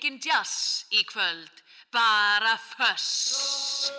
engin jazz í kvöld, bara föss.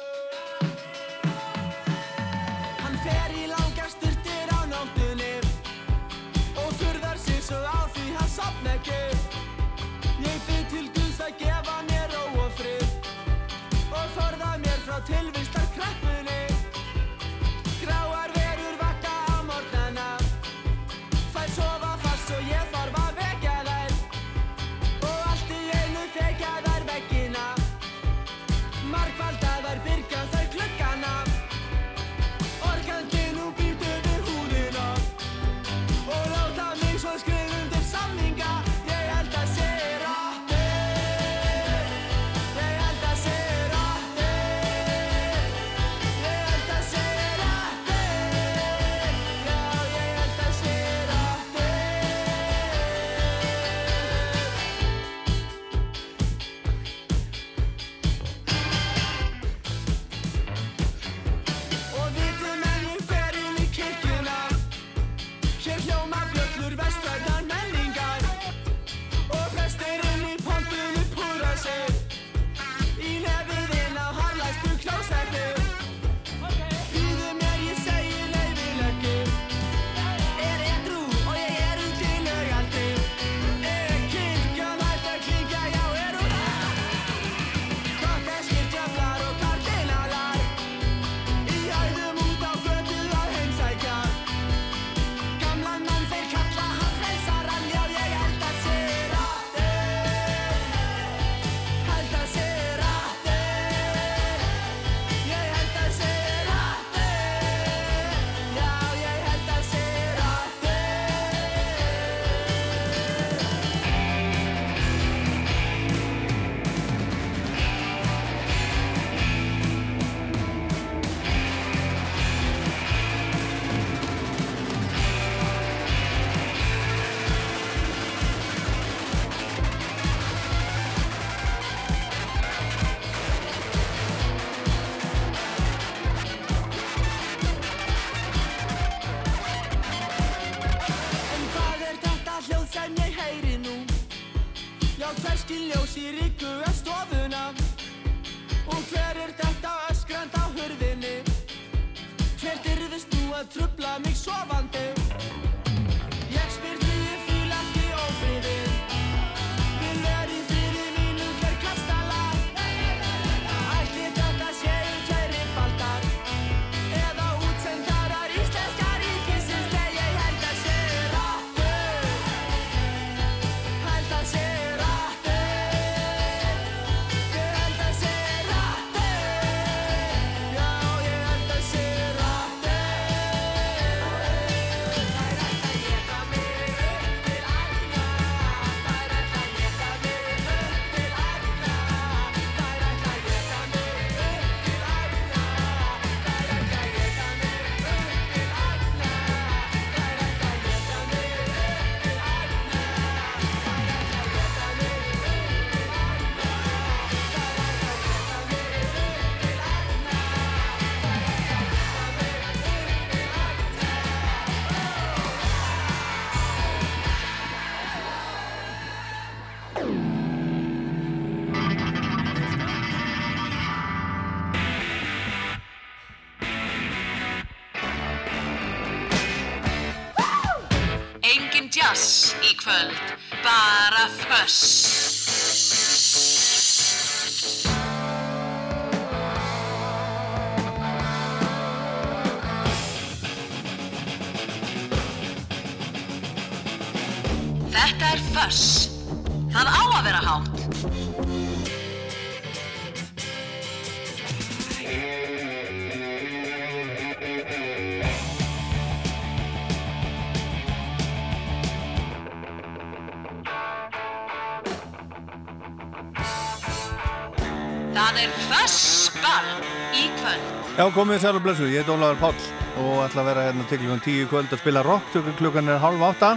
Já, komið þið og blessu, ég heit Ólaður Páll og ætla að vera hérna til klukkan 10 í kvöld að spila rock, tökur klukkan er halv átta.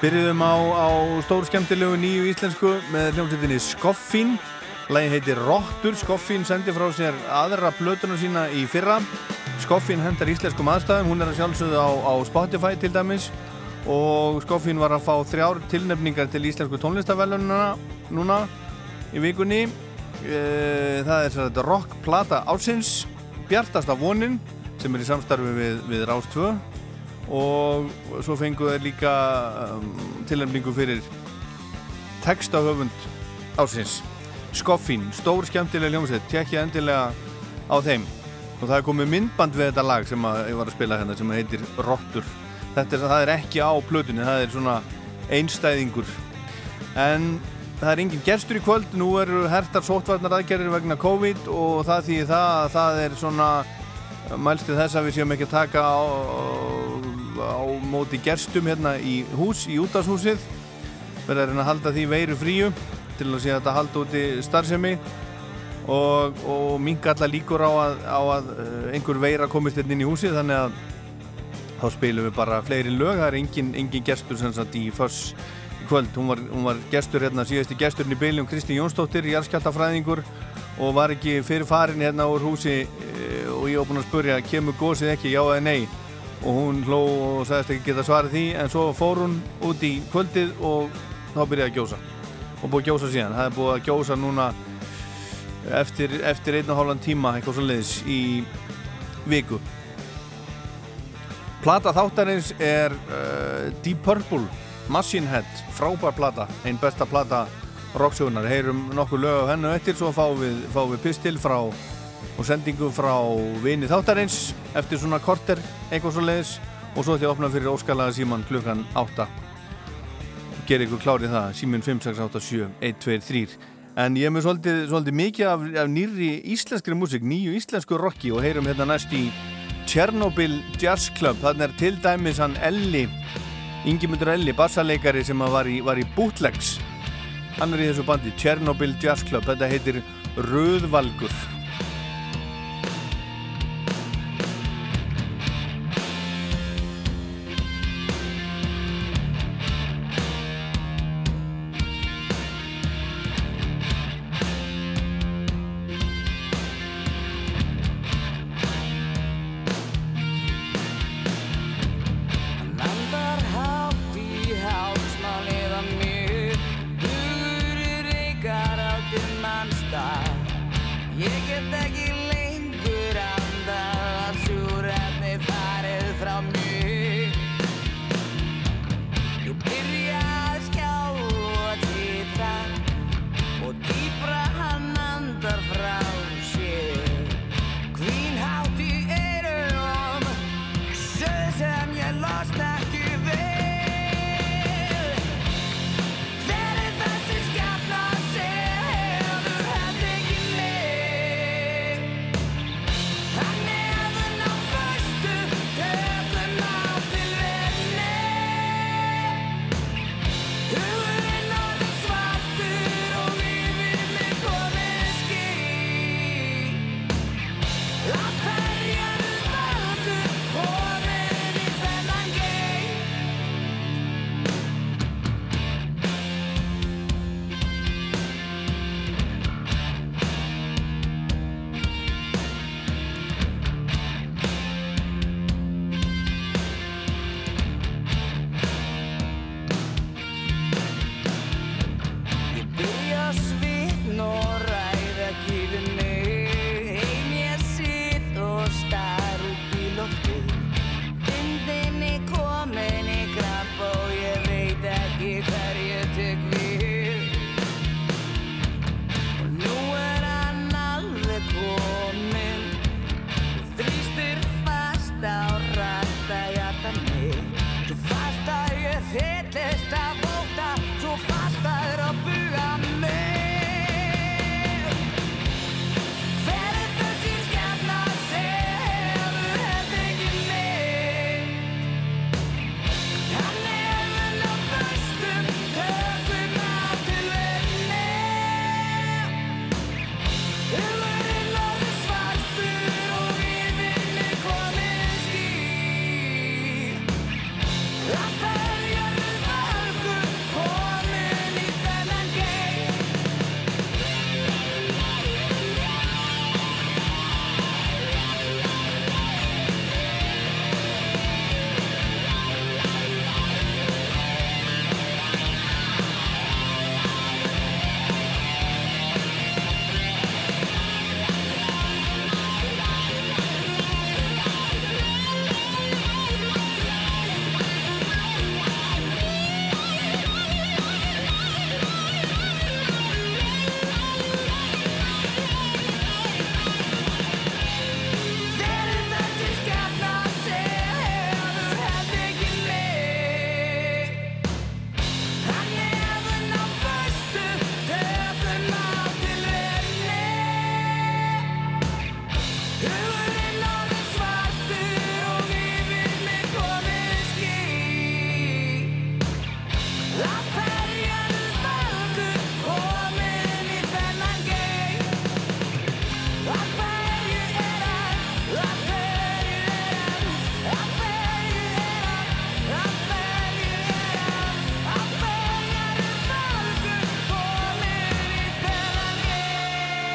Byrjuðum á, á stór skemmtilegu nýju íslensku með hljómsveitinni Skoffín Lægin heitir Rottur, Skoffín sendi frá sér aðra plötuna sína í fyrra. Skoffín hendar íslenskum aðstæðum, hún er að sjálfsögðu á, á Spotify til dæmis. Og Skoffín var að fá þrjár tilnefningar til íslensku tónlistavellununa núna í vikunni. Eh, það er þetta rockplata ásins Bjartasta vonin sem er í samstarfi við, við Rás 2 og svo fengu þeir líka um, tilnæmningu fyrir textahöfund ásins Skoffin, stór skemmtilega hljómsveit tekja endilega á þeim. Og það er komið myndband við þetta lag sem ég var að spila hérna sem heitir Rottur. Þetta er, er ekki á plötunni það er svona einstæðingur. En það er engin gerstur í kvöld, nú eru hertar sótvarnar aðgerðir vegna COVID og það því það að það er svona mælstið þess að við séum ekki að taka á, á móti gerstum hérna í hús, í útashúsið verður reyna að halda því veiru fríu til að sé að þetta halda úti starfsemi og, og minga alla líkur á að, á að eh, einhver veira komist hérna inn í húsið. Þannig að þá spilum við bara fleiri lög, það er engin, engin gerstur sem sagt í förs kvöld. Hún var, hún var gestur hérna, síðasti gesturinn í beiljum Kristi Jónsdóttir, jarðskjáltafræðingur og var ekki fyrir farin hérna úr húsi e, og ég var búinn að spurja kemur gósið ekki, já eða nei og hún hló og sagðist ekki geta svarið því en svo fór hún út í kvöldið og þá byrjaði að gjósa og búið að gjósa síðan. Það er búið að gjósa núna eftir, eftir einn og hálfan tíma eitthvað svo leiðis í viku. Plata þáttarins er uh, Deep Purple Machine Head, frábær plata einn besta plata rocksjónar heyrum nokkuð lög á hennu eftir svo fáum við, fáum við pistil frá og sendingu frá vini þáttarins eftir svona korter, eitthvað svo leiðis og svo ætti ég að opna fyrir óskalaga síman klukkan 8 ger ykkur klárið það, símin 5687123 en ég hef með svolítið, svolítið mikið af, af nýri íslenskri músik, nýju íslensku rocki og heyrum hérna næst í Chernobyl Jazz Club, þannig er til dæmis hann Elli Ingemyndur Elli, bassaleikari sem var í, var í Bootlegs. Hann er í þessu bandi Chernobyl Jazz Club. Þetta heitir Röðvalgur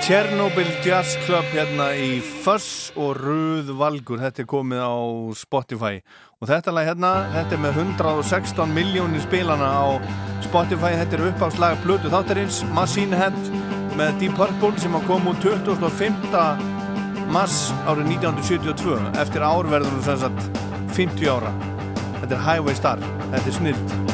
Chernobyl Jazz Club hérna í Fuss og Röð Valgur. Þetta er komið á Spotify. Og þetta lag hérna, þetta er með 116 miljónir spilana á Spotify, þetta er uppáslag Blödu Þáttarins, Machine Head með Deep Purple sem kom úr 25. mars árið 1972 eftir árverðunum sem sagt 50 ára. Þetta er Highway Star, þetta er snilt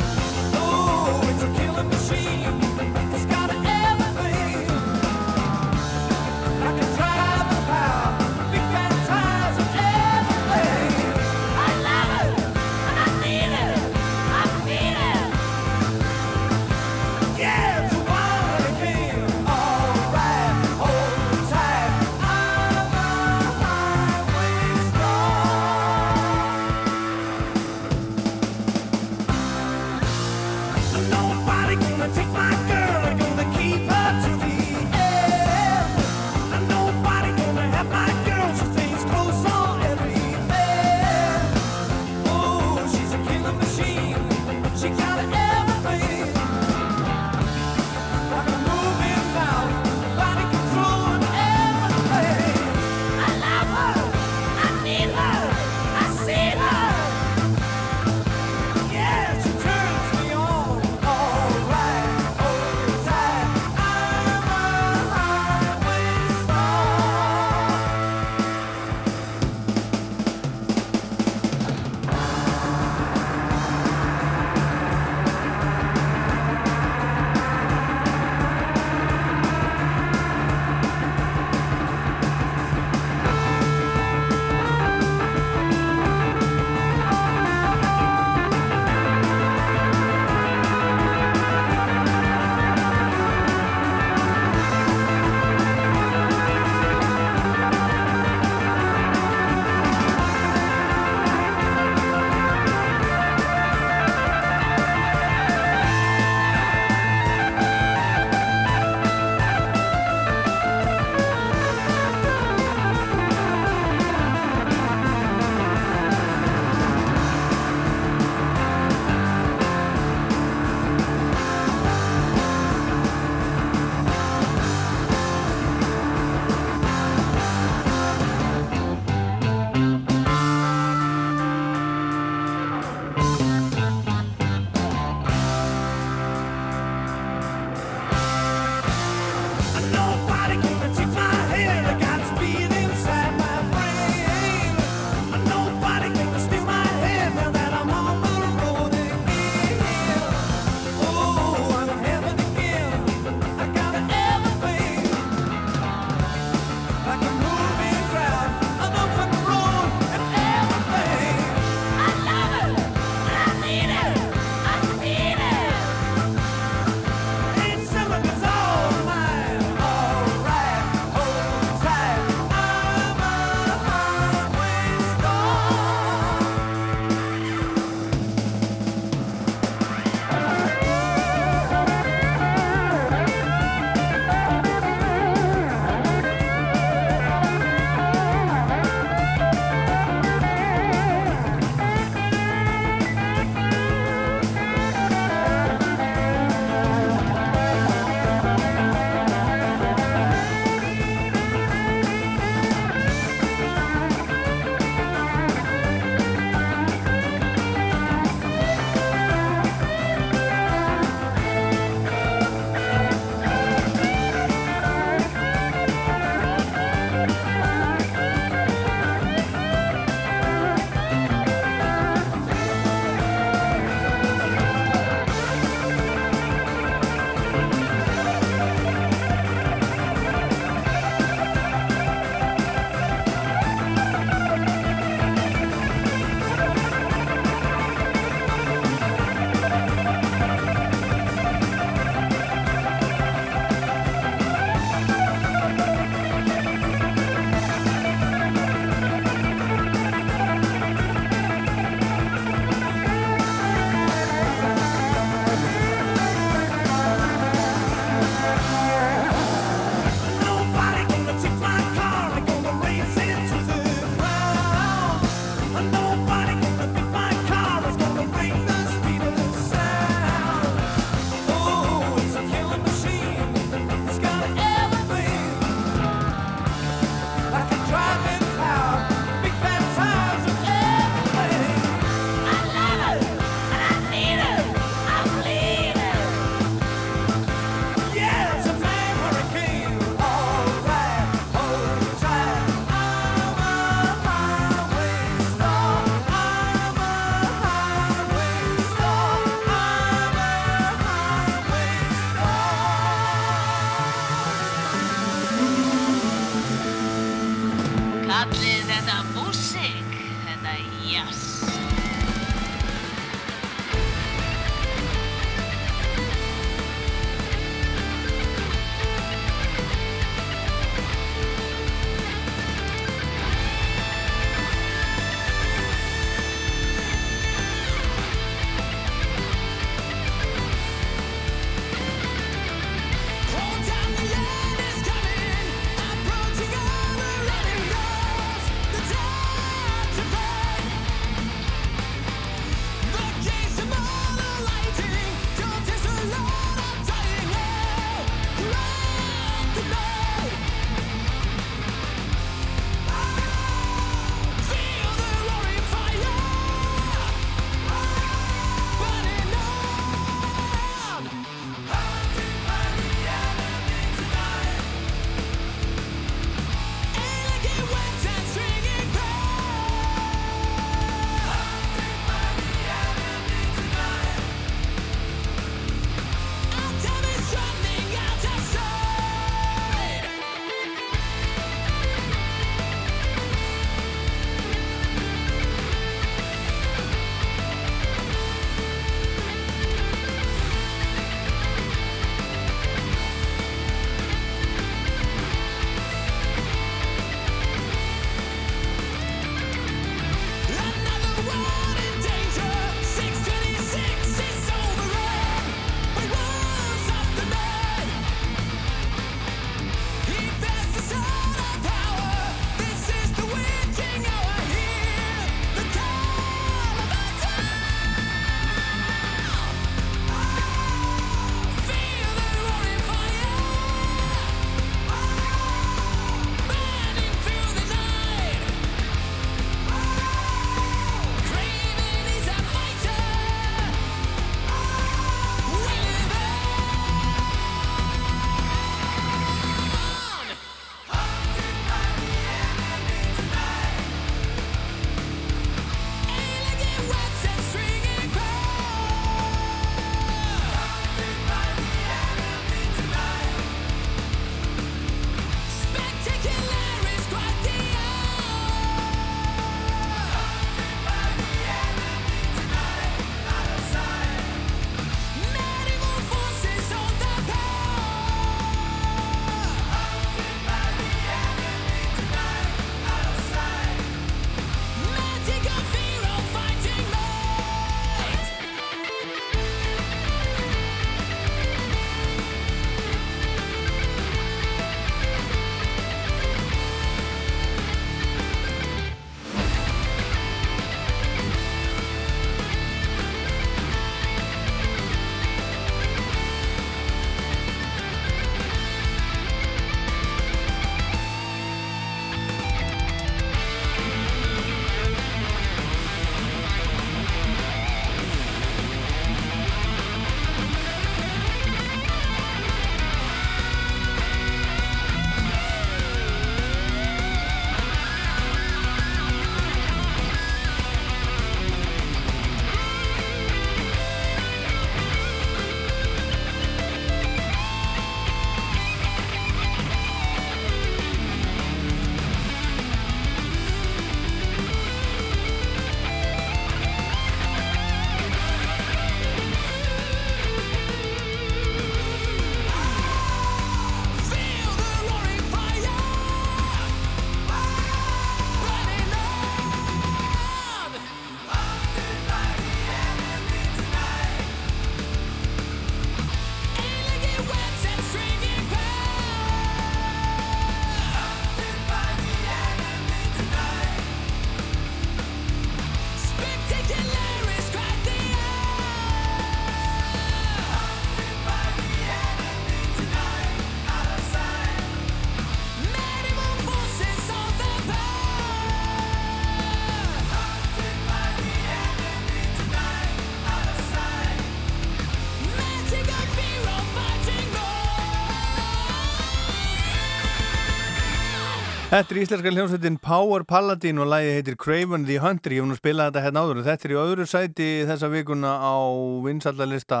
Þetta er íslenska hljómsveitin Power Paladin og lægi heitir Craven the Hunter. Ég hef nú spilað þetta hérna áður. Þetta er í öðru sæti þessa vikuna á vinsallalista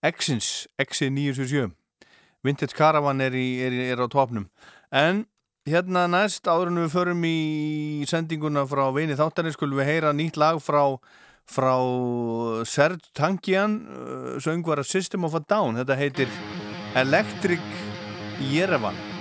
Exins, Exi 977. Vintage Caravan er, í, er, er á topnum. En hérna næst, áður en við förum í sendinguna frá Veini Þáttarinn, skulum við heyra nýtt lag frá, frá Serge Tankian, uh, söngvara System of a Down. Þetta heitir Electric Yerevan.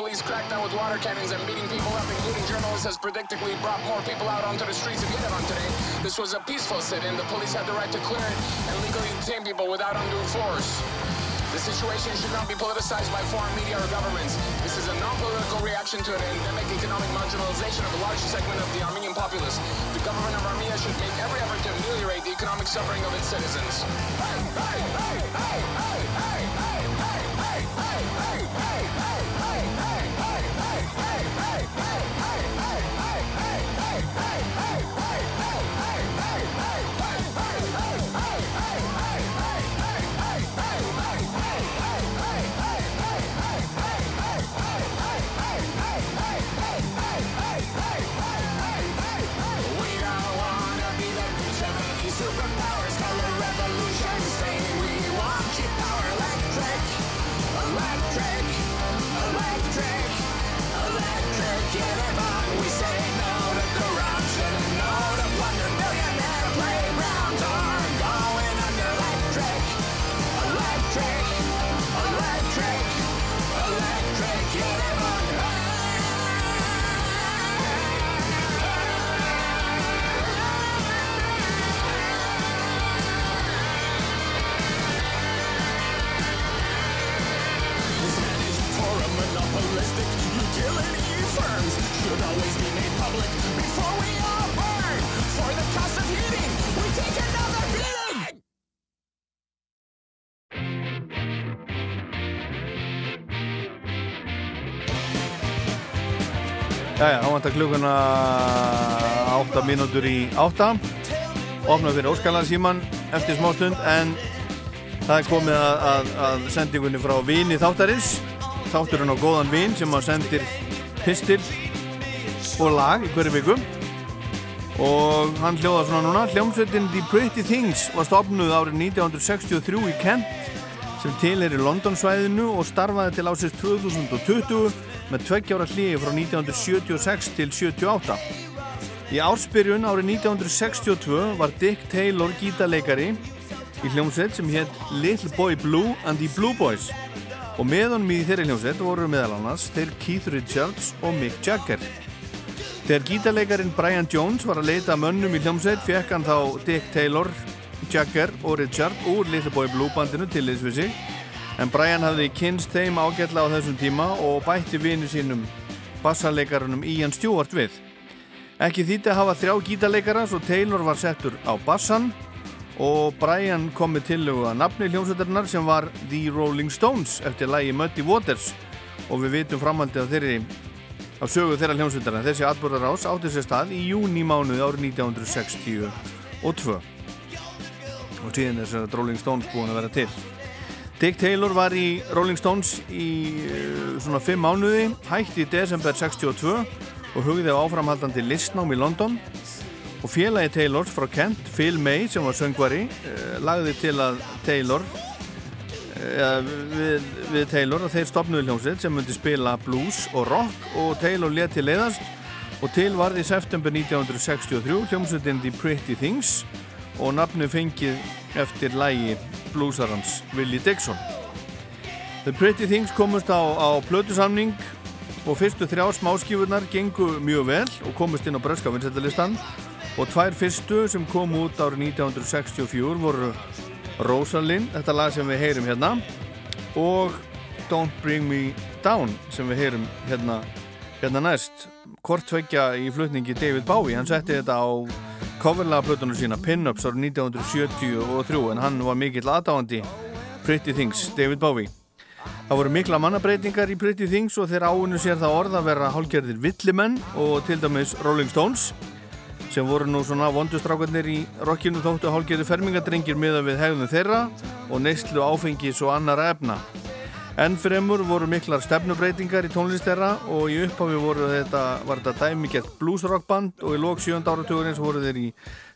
Police crackdown with water cannons and beating people up, including journalists, has predictably brought more people out onto the streets of Yerevan today. This was a peaceful sit-in. The police had the right to clear it and legally detain people without undue force. The situation should not be politicized by foreign media or governments. This is a non-political reaction to an endemic economic marginalization of a large segment of the Armenian populace. The government of Armenia should make every effort to ameliorate the economic suffering of its citizens. Hey, hey, hey, Jæja, þá vantar klukkuna 8 mínútur í 8 opna fyrir Óskalansíman eftir smá stund en það er komið að, að, að sendingunni frá vini þáttarins. Þátturinn á góðan vin sem að sendir pistil og lag í hverju viku. Og hann hljóða svona núna hljómsveitin The Pretty Things var stopnuð árið 1963 í Kent sem til er í Londonsvæðinu og starfaði til ásins 2020 með tveggjára hlýi frá 1976 til 78. Í ársbyrjun árið 1962 var Dick Taylor gítarleikari í hljómsveit sem hétt Little Boy Blue and the Blue Boys og með honum í þeirri hljómsveit voru meðal annars þeir Keith Richards og Mick Jagger. Þegar gítarleikarin Brian Jones var að leita mönnum í hljómsveit fekk hann þá Dick Taylor, Jagger og Richard úr Little Boy Blue bandinu til þess við sig. En Brian hafði kynst þeim ágætla á þessum tíma og bætti vinu sínum bassarleikarunum Ian Stewart við. Ekki þýtti að hafa þrjá gítarleikara svo Taylor var settur á bassan og Brian kom með tillögu að nafni hljómsveitarinnar sem var The Rolling Stones eftir lægi Muddy Waters. Og við vitum framhaldi af þeirri af sögu þeirra hljómsveitarna þessi atbúrðarás átti sér stað í júni mánuði árið 1962 og síðan er Rolling Stones búin að vera til. Dick Taylor var í Rolling Stones í uh, svona 5 mánuði hætti í desember 62 og hugði á áframhaldandi listnám í London. Og félagi Taylors frá Kent, Phil May sem var söngvari uh, lagði til að Taylor uh, við, við Taylor að þeir stopnuði hljómsveit sem myndi spila blues og rock og Taylor leti leiðast. Og til varði í september 1963 hljómsveitin The Pretty Things og nafnu fengið eftir lægi bluesarans Willie Dixon. The Pretty Things komust á, á plötusamning og fyrstu þrjá smáskífurnar gengu mjög vel og komust inn á breska vinsættalistan og tvær fyrstu sem kom út árið 1964 voru Rosalind, þetta lag sem við heyrum hérna og Don't Bring Me Down sem við heyrum hérna, hérna næst. Hvort tveggja í flutningi David Bowie hann setti þetta á coverlega plötunum sína Pin-Ups árið 1973 en hann var mikill aðdáandi Pretty Things, David Bowie Það voru mikla mannabreitingar í Pretty Things og þeir áinu sér það orð að vera hálgjörðir villimenn og til dæmis Rolling Stones sem voru nú svona vondustrákarnir í rockinu þóttu hálgjörði fermingadrengir miða við hegðum þeirra og neyslu áfengis og annara efna. Enn fremur voru miklar stefnubreitingar í tónlist þeirra og í upphafi voru þetta, var þetta dæmigert bluesrockband og í lók 7. áratugurins voru þeir í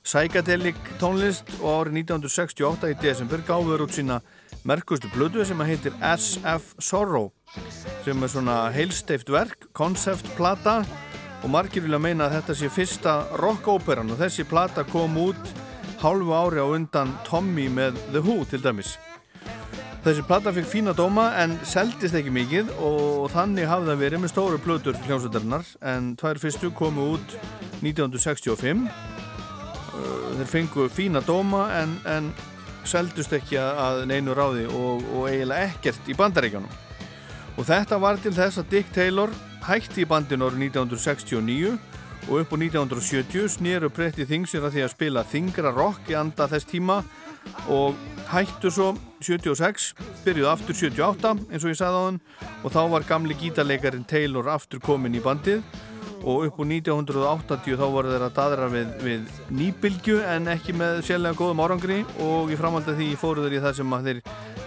psychedelic tónlist og árið 1968 í desember gáður út sína merkustu blödu sem að heitir SF Sorrow sem er svona heilsteift verk, konceptplata og margir vilja meina að þetta sé fyrsta rockóperan og þessi plata kom út hálfu ári á undan Tommy með The Who til dæmis. Þessi plata fikk fína dóma en seldist ekki mikið og þannig hafði það verið með stóru plötur hljómsveitarinnar en tvær fyrstu komu út 1965 þeir fengu fína dóma en, en seldust ekki að neinu ráði og, og eiginlega ekkert í bandaríkjónum og þetta var til þess að Dick Taylor hætti í bandin árið 1969 og upp á 1970 snýru Pretty Things sér að því að spila þingra rock í anda þess tíma og hættu svo 76, byrjuðu aftur 78 eins og ég sagði á hann og þá var gamli gítarleikarin Taylor aftur komin í bandið. Og upp á 1980 þá voru þeir að dadra við, við nýbylgju en ekki með sérlega góðum árangri. Og í framhaldið því fóru þeir í það sem þeir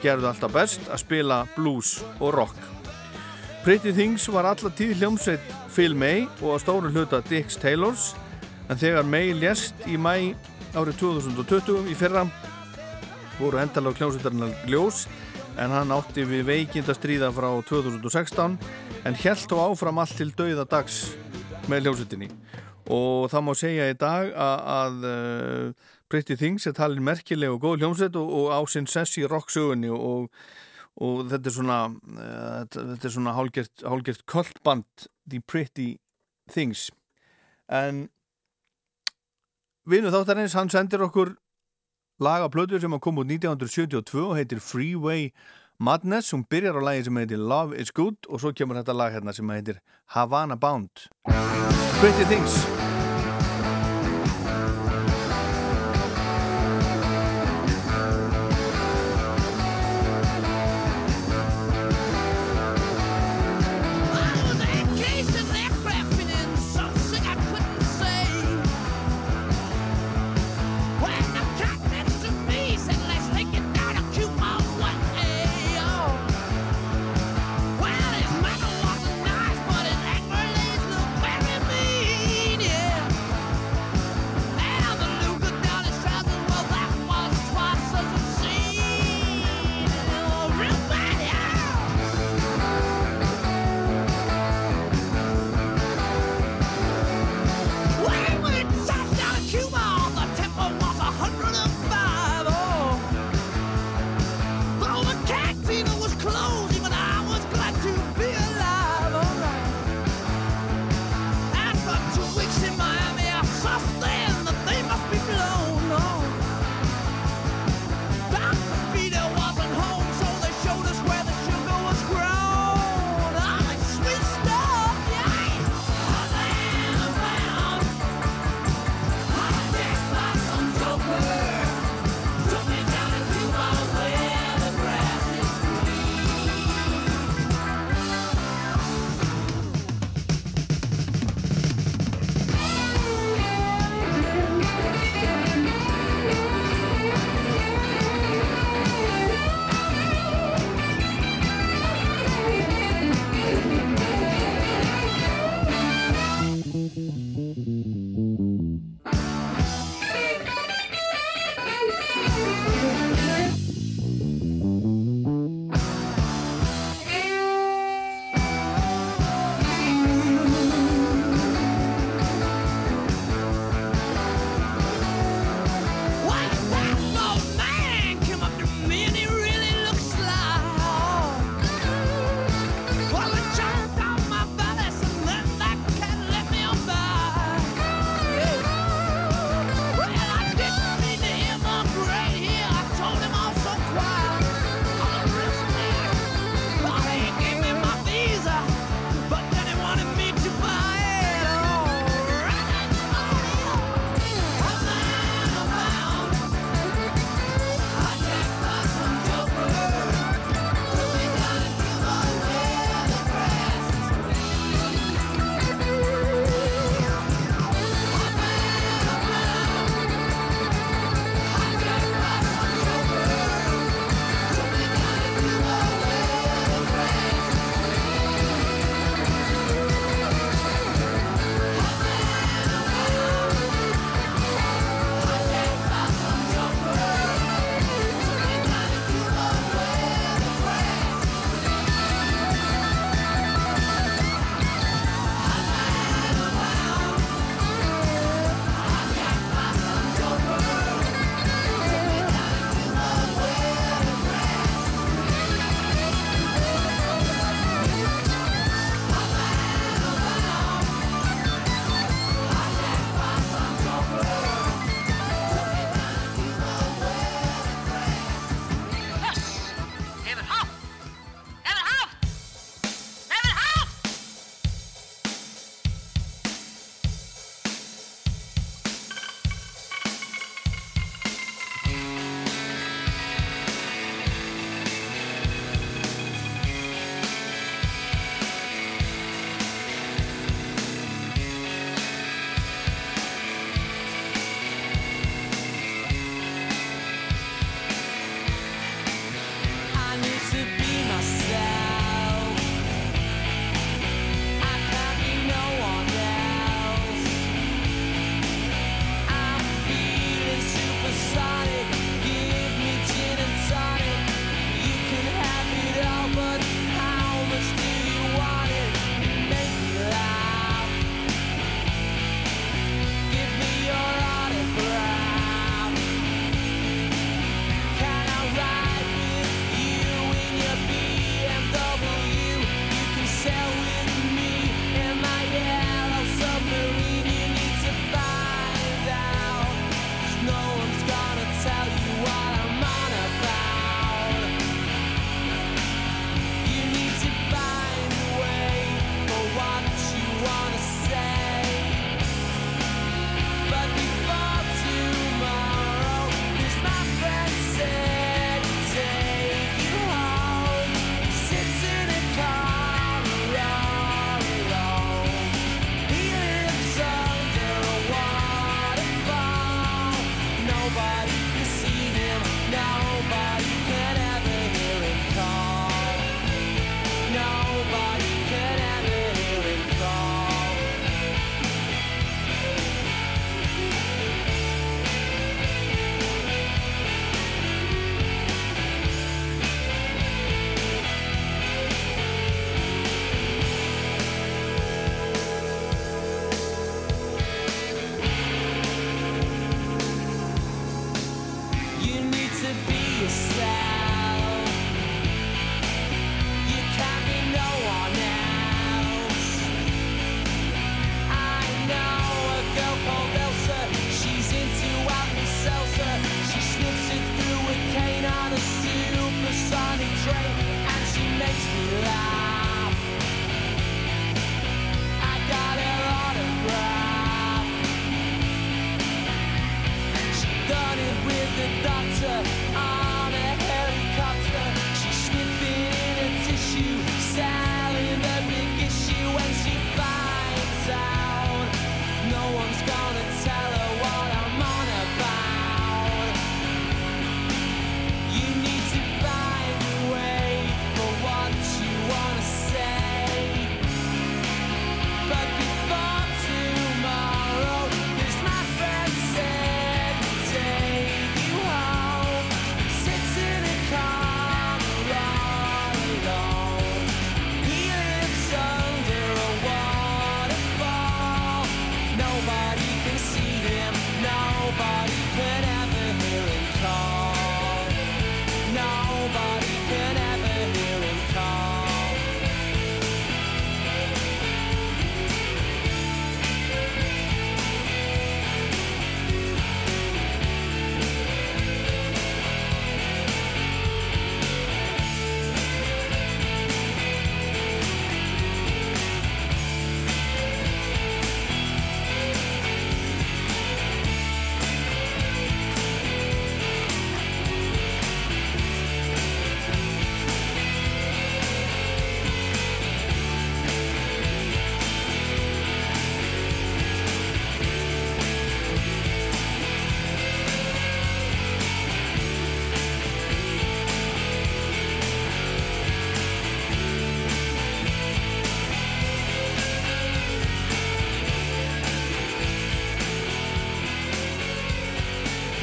gerðu alltaf best að spila blues og rock. Pretty Things var alla tíð hljómsveit Phil May og að stóru hluta Dix Taylors. En þegar May lést í mæ árið 2020 í fyrra voru endalega hljómsveitarinnar ljós en hann átti við veikind að stríða frá 2016 en held á áfram allt til dauða dags með hljómsveitinni. Og það má segja í dag að, að uh, Pretty Things er talin merkileg og góð hljómsveit og, og á sinn sess í rocksögunni og, og þetta er svona uh, þetta er svona hálgert, hálgert kvöldband The Pretty Things en vinu þáttarins hann sendir okkur laga plötur sem að koma út 1972 og heitir Freeway Madness. Hún byrjar á lagi sem heitir Love is Good og svo kemur þetta lag hérna sem heitir Havana Bound. Pretty Things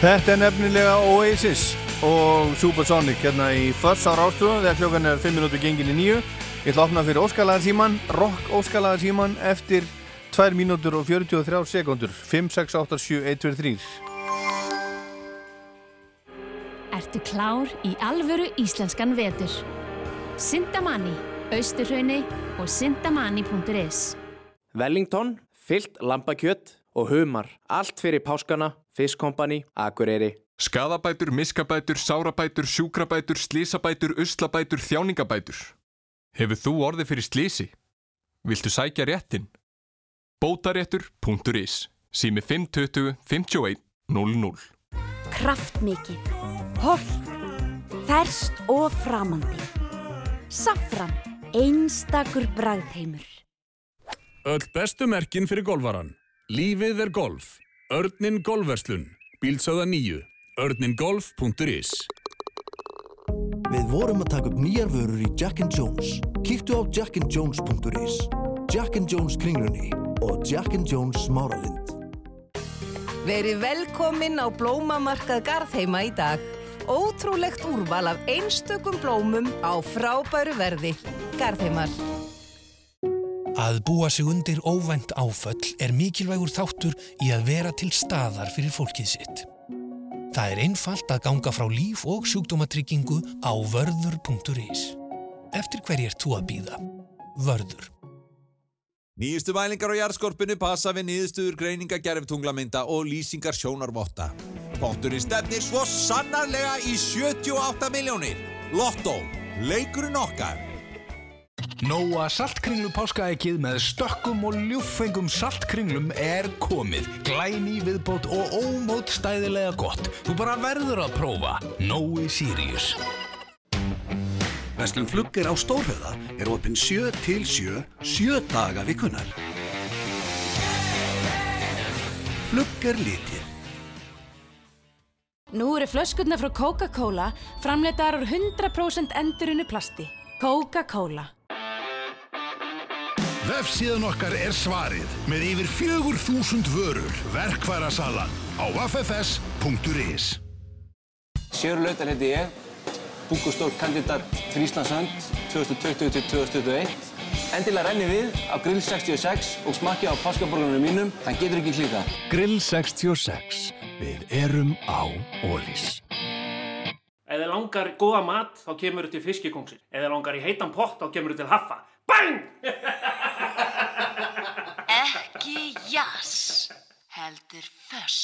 Þetta er nefnilega Oasis og Supersonic hérna í Fuss á Rástúðu þegar klokkan er 5 minútur gengin í nýju. Ég ætla að opna fyrir óskalaðar síman, rock óskalaðar síman eftir 2 mínútur og 43 sekundur. 5, 6, 8, 7, 1, 2, 3. Ertu klár í alvöru íslenskan vetur? Sindamanni, Austurhraunni og sindamanni.is Wellington, fyllt lambakjött og humar. Allt fyrir páskana, fiskkompani, akureyri. Skadabætur, miskabætur, sárabætur, sjúkrabætur, slísabætur, uslabætur, þjáningabætur. Hefur þú orðið fyrir slísi? Viltu sækja réttin? Bótaréttur.is Sími 520 51 00 Kraftmikið, holt, ferst og framandi. Safran, einstakur bragðheimur. Öll bestu merkin fyrir golfaran. Lífið er golf. Örnin golfverslun. Bílsöða nýju. Örningolf.is Við vorum að taka upp nýjar vörur í Jack and Jones. Kíktu á jackandjones.is Jack and Jones kringlunni og Jack and Jones smáralind. Verið velkomin á blómamarkað Garðheima í dag. Ótrúlegt úrval af einstökum blómum á frábæru verði. Garðheimar. Að búa sig undir óvænt áföll er mikilvægur þáttur í að vera til staðar fyrir fólkið sitt. Það er einfalt að ganga frá líf og sjúkdómatryggingu á vörður.is. Eftir hverju ert þú að býða? Vörður. Nýjustu mælingar á jarðskorpunu passa við niðurstöður greininga gerftunglamynda og lýsingar sjónarvotta. Potturinn stefnir svo sannarlega í 78 miljónir. Lotto, leikurinn okkar. Nóa saltkringlu páskaækið með stökkum og ljúffengum saltkringlum er komið. Glæni viðbót og ómótstæðilega gott. Þú bara verður að prófa. Nói Sirius. Vestlum Flugger á Stórhöða er opinn 7 til 7, 7 daga vikunar. Flugger litir. Nú eru flöskurnar frá Coca-Cola framleitar úr 100% endurinu plasti. Coca-Cola. Vefsíðan okkar er svarið með yfir 4000 vörur. Verkværasalan á ffs.is Sjör Lautar heiti ég, búkustór kandidat fyrir Íslandshönd 2020-2021. Endilega renni við á Grill 66 og smakki á páskaborgarnum mínum, það getur ekki klíka. Grill 66. Við erum á Ólís. Ef þið langar góða mat, þá kemur þið til fiskikóngsin. Ef þið langar í heitan pott, þá kemur þið til haffa. Bang! Ekki jazz, heldur föss.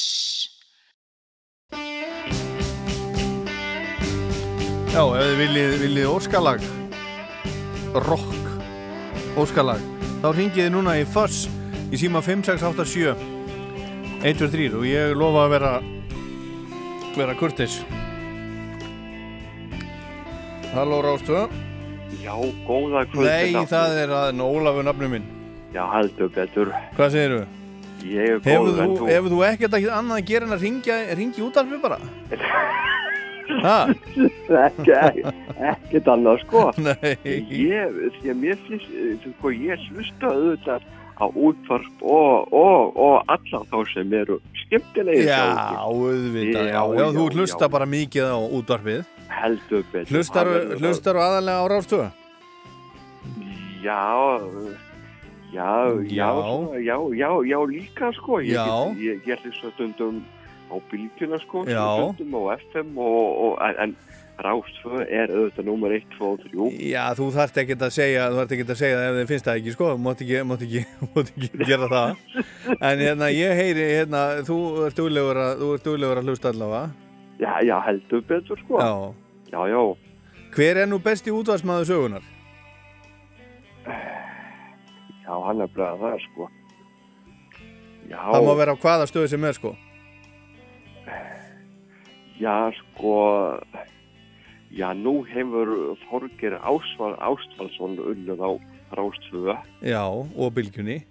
Já, ef þið viljið, viljið óskalag, rock, óskalag, þá ringið þið núna í Fuss í síma 5687 123 og ég lofa að vera, vera kurtis. Halló Rástu. Já, góða kvöld. Nei, það er aðeins Ólafur nafnum minn. Já, heldur betur. Hvað segir þú? Ég er Hefur góð, en þú... hefur þú ekkert að annað að gera en að ringja, ringja út af mig bara? Ha? ekki, ekkert annað, sko. Nei. Ég, því að mér finnst, sko, ég hlusta auðvitað á útvarp og, og, og alla þá sem eru skemmtilegir. Já, hjá okkur. auðvitað, já, já, þú hlusta bara mikið á útvarpið. Heldur betur. Hlustar, hlustar aðalega á rástöðu? Já, já, já, Já. já, já, já, líka sko, ég, ég, ég hlusta stundum á bylgjuna sko, stundum á FM og, og en, Rástfö er auðvitað nummer 1, 2 og 3. Já, þú þarft ekkert að segja, þú þarft ekkert að segja ef þið finnst það ekki, sko, þú mátt ekki, mátt ekki, mátt ekki gera það. En hérna, ég heyri, hérna, þú ert duglegur að, þú að hlusta allavega. Já, já, heldur betur sko. Já. Já, já. Hver er nú besti útvarsmaður sögunar? Já, hann er bara það sko. Já, Það má vera á hvaða stöðu sem er, sko. já, sko, já, nú hefur Ásval, Ástvaldsson unnið á Rástfö, Já, og bylgjunni.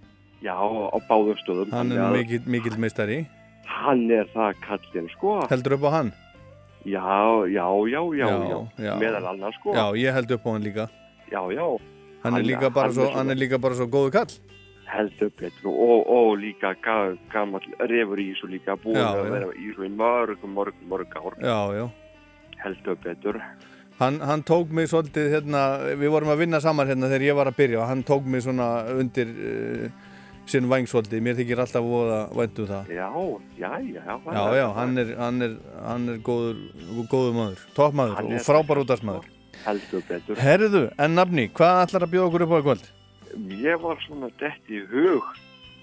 já, á báðum stöðum. Hann er mikill, meistari. Hann er það kallinn, sko. Heldur upp á hann? Já, já, já, já, já, já. meðal annars, sko. Já, ég held upp á hann líka. Já, já. Hann er líka bara hann svo, hann er líka bara svo góðu kall. heldur betur og, og líka ga, gammal refur í þessu líka búin Já, að vera í þessu í mörg, mörg, mörg ár Já, já. heldur betur Hann, hann tók mig svolítið hérna, við vorum að vinna saman hérna þegar ég var að byrja og hann tók mig svona undir uh, sinn væng svolítið, mér þykir alltaf voða væntu það. já, já, já já, Já, hann er, hann er, hann er góður, góður maður, toppmaður og frábær útastmaður. heldur betur Herðu, en nafni, hvað ætlar að bjóða okkur upp á kvöld? ég var svona dett í hug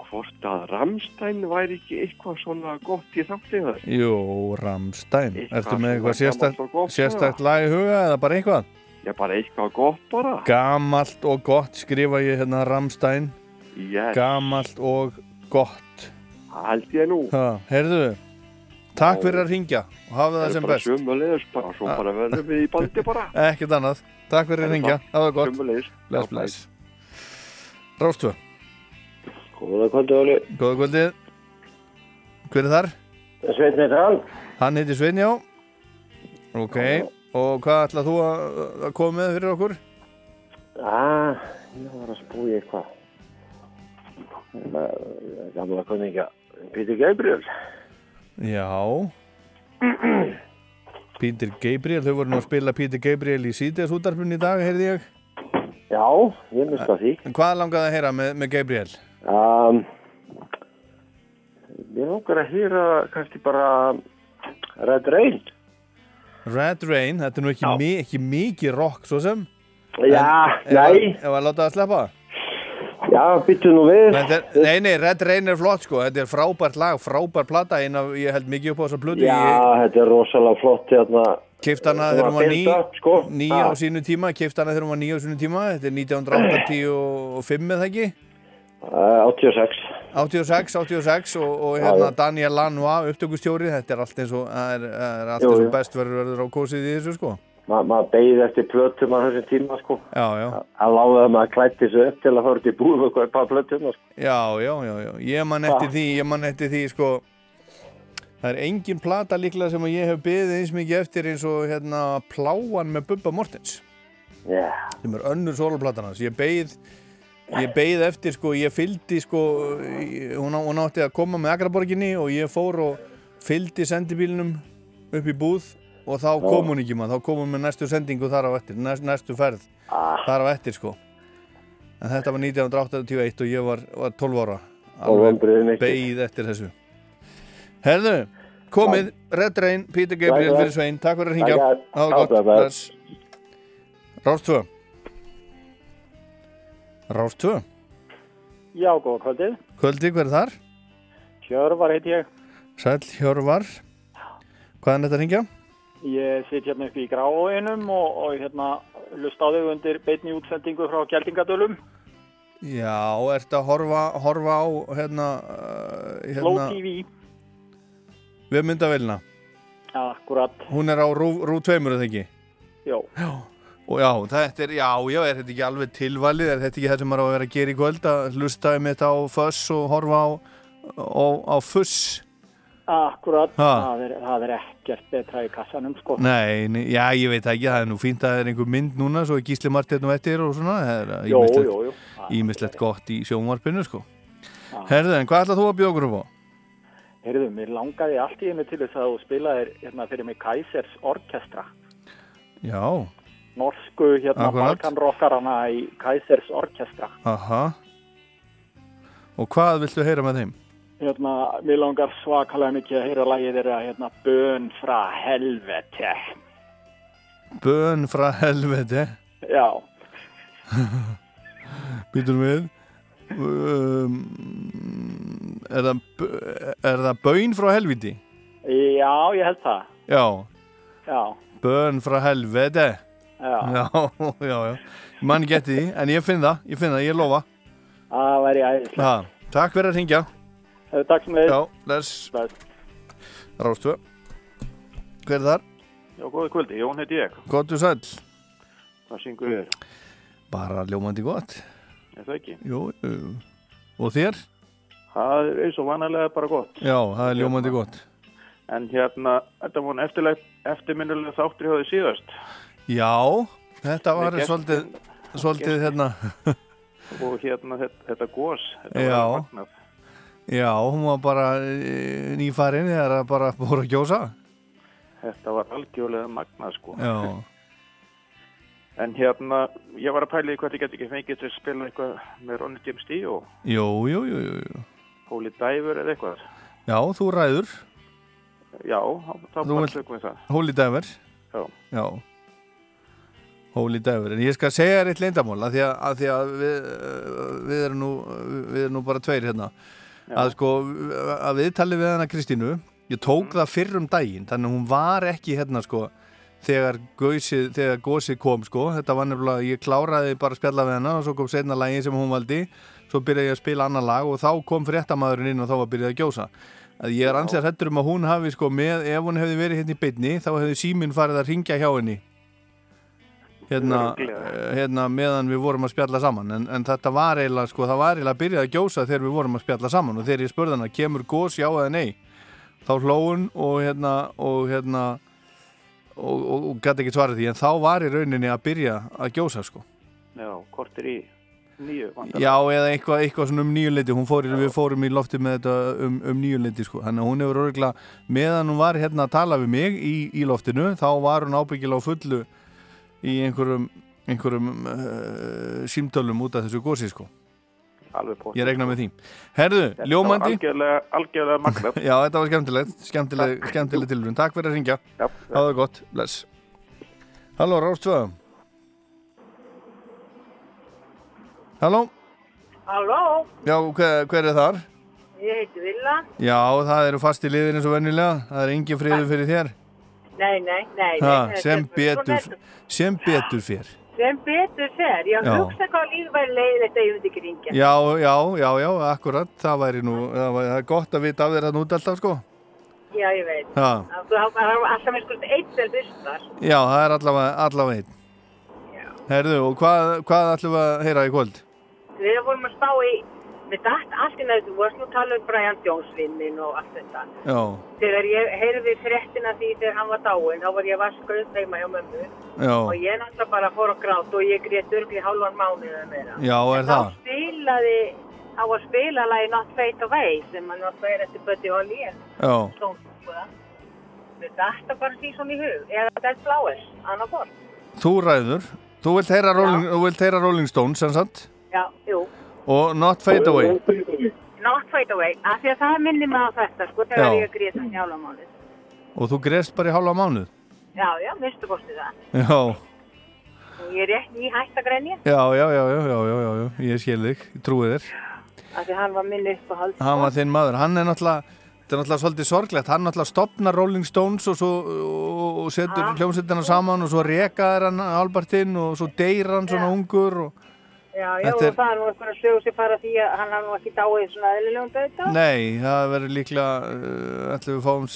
hvort að Ramstein væri ekki eitthvað svona gott í þáttið Jú, Ramstein. Ertu með eitthvað gott, sérstætt lag í huga eða bara eitthvað? Já, bara eitthvað gott bara. Gamalt og gott skrifa ég hérna Ramstein. Yes. Gamalt og gott. Held ég nú. Ha, heyrðu, takk fyrir að ringja og hafa það sem best. Sumulegis bara, svo bara verðum við í bandi bara. Ekkert annað. Takk fyrir að ringja, hafa það gott. Bless, bless. Rástu. Góða kvöldi, Óli. Góða kvöldið. Hver er þar? Sveinn heitir hann. Hann heiti Svein, já. Ok, og hvað ætlað þú að, að koma með fyrir okkur? Já, ég var að spúi eitthvað. Það Gamla kunningja Pítur Gabriel. Já. Pítur Gabriel, þau voru nú að spila Pítur Gabriel í síðdegas útarpunni í dag, heyrði ég. Já, ég mista því. Hvað langaði að heyra með, með Gabriel? Um, ég langar að hýra kannski bara Red Rain. Red Rain, þetta er nú ekki, mi ekki mikið rock, svo sem. Já, En nei. að- Ef að láta það sleppa? Já, byttu nú við. Er, nei, nei, Red Rain er flott, sko. Þetta er frábært lag, frábært plata, eina, ég held mikið upp á þessa plötu. Já, Ég þetta er rosalega flott hérna. Þetta þegar hún var ný, sko. ný á sínu tíma, keift hana þegar hún var ný á sínu tíma. Þetta er 1985 eða ekki? Uh, 86. 86, 86 og, og hérna. Daniel Lanois, upptökustjóri, þetta er allt eins og, er, er allt eins og best verður verður á kósið í þessu, sko. Ma, maður beigði eftir plötum á þessum tíma, sko. Já, já. Það láði að maður klætti sig upp til að fara í búð og kaupa plötum, sko. Já, já, já, já, ég man eftir því, ég man eftir því, sko, það er engin plata líklega sem að ég hef beðið eins mikið eftir eins og, hérna, Pláan með Bubba Mortens, Já. sem er önnur soloplatan hans. Ég beið, ég beið eftir, sko, ég fylgdi, sko, í- hún, á- hún átti að koma með Akraborginni og ég fór og fylgdi sendibílnum upp í búð og þá kom hún ekki maður, þá kom hún með næstu sendingu þar á eftir, næst, næstu ferð þar á eftir, sko. En þetta var 1981 og ég var, var 12 ára. Ekki. beið eftir þessu. Herðu, komið, Red Rain, Peter Gabriel fyrir Svein, takk fyrir að var takk, gott, takk. bless. Rástvö. Rástvö. Já, góða kvöldið. Kvöldi, hver er þar? Hjörvar heit ég. Sæll Hjörvar. Hvaðan er þetta að hringja? Ég sitt hérna upp í gráinum og, og hérna lust á þau undir beitni útsendingu frá Gjaldingadölum. Já, ertu að horfa, horfa á hérna, uh, Flow hérna TV. við myndavélina. Akkurat. Hún er á Rú, Rú 2, er það ekki? Já. Og já, þetta er, já, já, er þetta ekki alveg tilvalið, er þetta ekki það sem maður á að vera að gera í kvöld, að hlusta um þetta á fuss og horfa á, á, á fuss? Akkurat. Það er, það er ekkert betra í kassanum, sko. Nei, nei, já, ég veit ekki, það er nú fínt að það er einhver mynd núna, svo er Gísli Martin og eftir og svona, það er ýmislegt gott í sjónvarpinu, sko. Herðu, en hvað ætlað þú að bjóða okkur upp á? Heyrðu, mér langaði allt í einu til þess að þú spilaðir hérna fyrir mig Kaisers Orkestra. Já, Norsku hérna. Balkanrockarana í Kaisers Orkestra. aha. Og hvað viltu heyra með þeim? Hérna, mér langar svakalega mikið að heyra lagið þeirra hérna Bön frá helvete. Bön frá helveti. Já, Býtum við. Um, er, það, er það bön frá helviti? já, ég held það. Já, Já, bön frá helveti. já. Já, já, já. Mann geti því, en ég finn það, ég finn það, ég lofa. Það væri æðislega. Takk fyrir að ringja. Takk sem leið. Já, les. Rástu. Hver er þar? Já, góða kvöldi, Jón heiti ég. Gottu sæll. Hvað syngur þér? Bara ljómandi gott. Er það ekki? Jú, jú. Og þér? Það er eins og vanalega bara gott. Já, það er ljómandi gott. En hérna, þetta var eftirleg, eftirminnulega þáttur hjá því síðast. Já, þetta var svolítið, svolítið hérna, og hérna þetta, þetta gós, þetta Já. var magnað. Já, hún var bara e, nýfarin þegar það bara búið að gjósa. Þetta var algjörlega magnað sko. Já. En hérna, ég var að pæla í hvað ég geti ekki fengið til að spila eitthvað með Ronny James Dio, Jú, jú, jú, jú. Holy Diver eða eitthvað. Já, þú ræður. Já, þá- bara tökum við það. Holy Diver. Já. Já. Holy Diver. En ég skal segja þér eitt leyndamál að því að, að, því að við, við, erum nú, við erum nú bara tveir hérna. Að sko, að við talið við hana Kristínu, ég tók það fyrr um daginn, þannig að hún var ekki hérna sko, þegar gósið, þegar gósið kom sko, þetta var nefnilega, ég kláraði bara að spjalla við hana og svo kom setna lagin sem hún valdi, svo byrjaði ég að spila annar lag og þá kom fréttamaðurinn inn og þá var byrjaði að gjósa. Að ég er ansið hrættur um að hún hafi sko með, ef hún hefði verið hérna í beinni, þá hefði síminn farið að ringja hjá henni hérna, eh, hérna meðan við vorum að spjalla saman. En, en þetta var eiginlega sko, það var eiginlega að byrja að gjósa þegar við vorum að spjalla saman. Og þegar ég spurði hana, kemur gós já eða nei? Þá hlóun og hérna og hérna og, og, og gæti ekki svarað því. En þá var í rauninni að byrja að gjósa sko. Já, kortir í nýju. vantar. já eða eitthvað, eitthvað svona um nýjuleiti hún fór, við fórum í lofti með þetta um, um nýjuleiti sko, hún hefur örgulega meðan hún var hérna að tala við mig í, í loftinu, þá var hún ábyggilega á fullu í einhverjum einhverjum uh, símtölum út af þessu gósi sko. Alveg pótt. ég regna með því. Herðu, Þetta var ljómandi. Algjörlega, algjörlega magnað. Já, þetta var skemmtilegt skemmtileg, skemmtileg tilvun, takk fyrir að ringja Já, það var gott, bless. Halló, Rástvöða Halló, Halló, já, hver, hver er þar? ég heiti Villa. Já, það eru fast í liðin eins og venjulega. Það er engin friður fyrir þér Nei, nei, nei. ha, nei sem betur sem betur fyrr Sem betur fer. Ég Já. hugsa hvað líf væri leiðilegt að myndi ekki ringja. Já, já, já, já, akkurat það væri nú, það, er gott að vita af þér að núta alltaf sko Já, ég veit. Ha. Það er alltaf með skuld eitt sem hlustar. Já, það er allavega, allavega einn Herðu, og hvað, hvað ætlum við að heyra í kvöld? Við vorum að spá í, við dætt allt í næstu, þú varst nú að tala um Brian Jones vinnin og allt þetta. Já, Þegar ég heyrði fréttina því þegar hann var dáinn, þá var ég vaskuð heima hjá mömmu. Já. Og ég náttúrulega bara fór að gráta og ég grét örgli hálfan mánuð eða meira. já, er þá það? spilaði á að spila lagi Not Fade Away sem hann náttúrulega er eftir Buddy Holly við þetta bara því svona í hug eða Dead Flowers, annað bort þú ræður Þú vilt heyra Rolling, þú vilt heyra Rolling Stones, sem sagt já, jú, og Not Fade Away. Not Fade Away. Af því að það minnir mig á þetta sko þegar Já. ég grét hann hjála mánuð og þú greist bara í hálfa mánuð? Já, já, minnstu kosti það. Já, og ég er rétt í hætt að grenja já, já, já, já, já, já, já, já. ég skil þig, ég trúi þér. Af því hann var minn upp á hald Hann var þinn maður, hann er náttúrulega þetta er náttúrulega svolítið sorglegt, hann náttúrulega stopnar Rolling Stones og, svo, og, og setur Ja. hljómsveitina saman og svo rekaðir hann Albertinn og svo deyr hann svona ungur og já, já, Þetta og er- það er nú eitthvað að sögu sér fara því að hann hafði nú ekki dáið svona eðlilegum döðdá Nei, það verður líklega uh, ætlum við fáum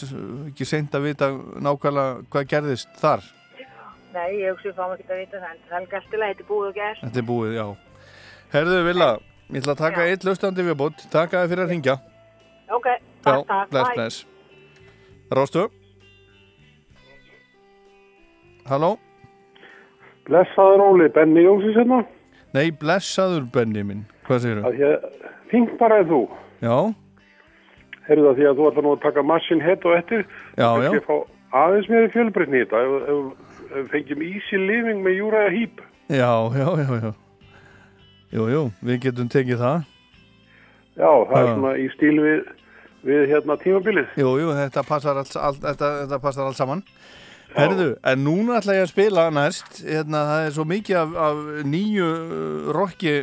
ekki seint að vita nákvæmlega hvað gerðist þar. Nei, ég hugsi fáum ekki að vita það en það er alltaf þetta er búið og gert. Þetta er búið, já. Herðu, Villa, ég ætla að taka eitt löstandi viðbútt Takka þið fyrir að ringja ok, Já, takk, takk, bless. Róstu? Halló? Blessaður Óli, Benni Jónsins hérna. Nei, blessaður Benni minn Hvað segirðu? Að ég, fink bara en þú. Já, Herðu það því að þú ætla nú að taka massin hett og eftir. Já, já. Kannski fá aðeins fjölbreytni í þetta. Ef, ef, ef fengjum easy living með Júraða Hýp. já, já, já, já Jú, jú, við getum tekið það Já, það er Já. svona í stíl við, við hérna tímabilið. Jú, jú, þetta passar allt, allt, þetta, þetta passar allt saman Herðu, en núna ætla ég að spila næst. Hérna, það er svo mikið af, af nýju uh, rocki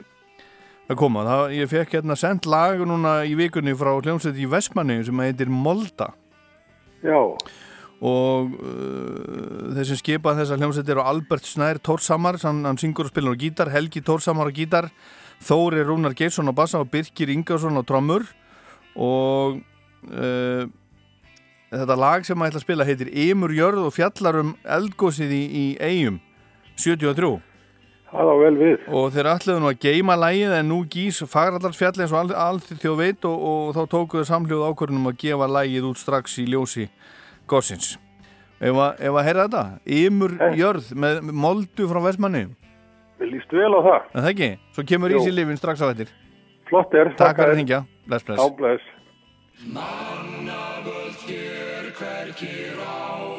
að koma, það, ég fekk hérna sendt lag núna í vikunni frá hljómsveit í Vestmanni sem heitir Molda. Já. og uh, þeir sem skipa þessa hljómsveit eru Albert Snær Tórsamar, hann, hann syngur og spilar á gítar Helgi Tórsamar á gítar Þóri Rúnar Geirsson á bassa og Birkir Ingarsson á trommur. Og uh, þetta lag sem maður ætla að spila heitir Emur Jörð og fjallar um eldgósið í, í eigum 73 Það á vel við og þeir ætlaðu nú að geima lægið en nú gís fagraldarsfjalli eins og all, allt þjóð veit og, og þá tókuðu samhljóð ákvörðunum að gefa lægið út strax í ljósi gósins ef að, ef að heyra þetta Emur Jörð með, moldu frá Vestmanni Við líst vel á það. En það ekki? Svo kemur Jú. Easy Living strax á eftir. Flott er. Takk fyrir að þér. hringja. Bless, bless. Já, bless. Mannavöld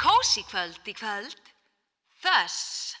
kósi kvöld í kvöld. Þess.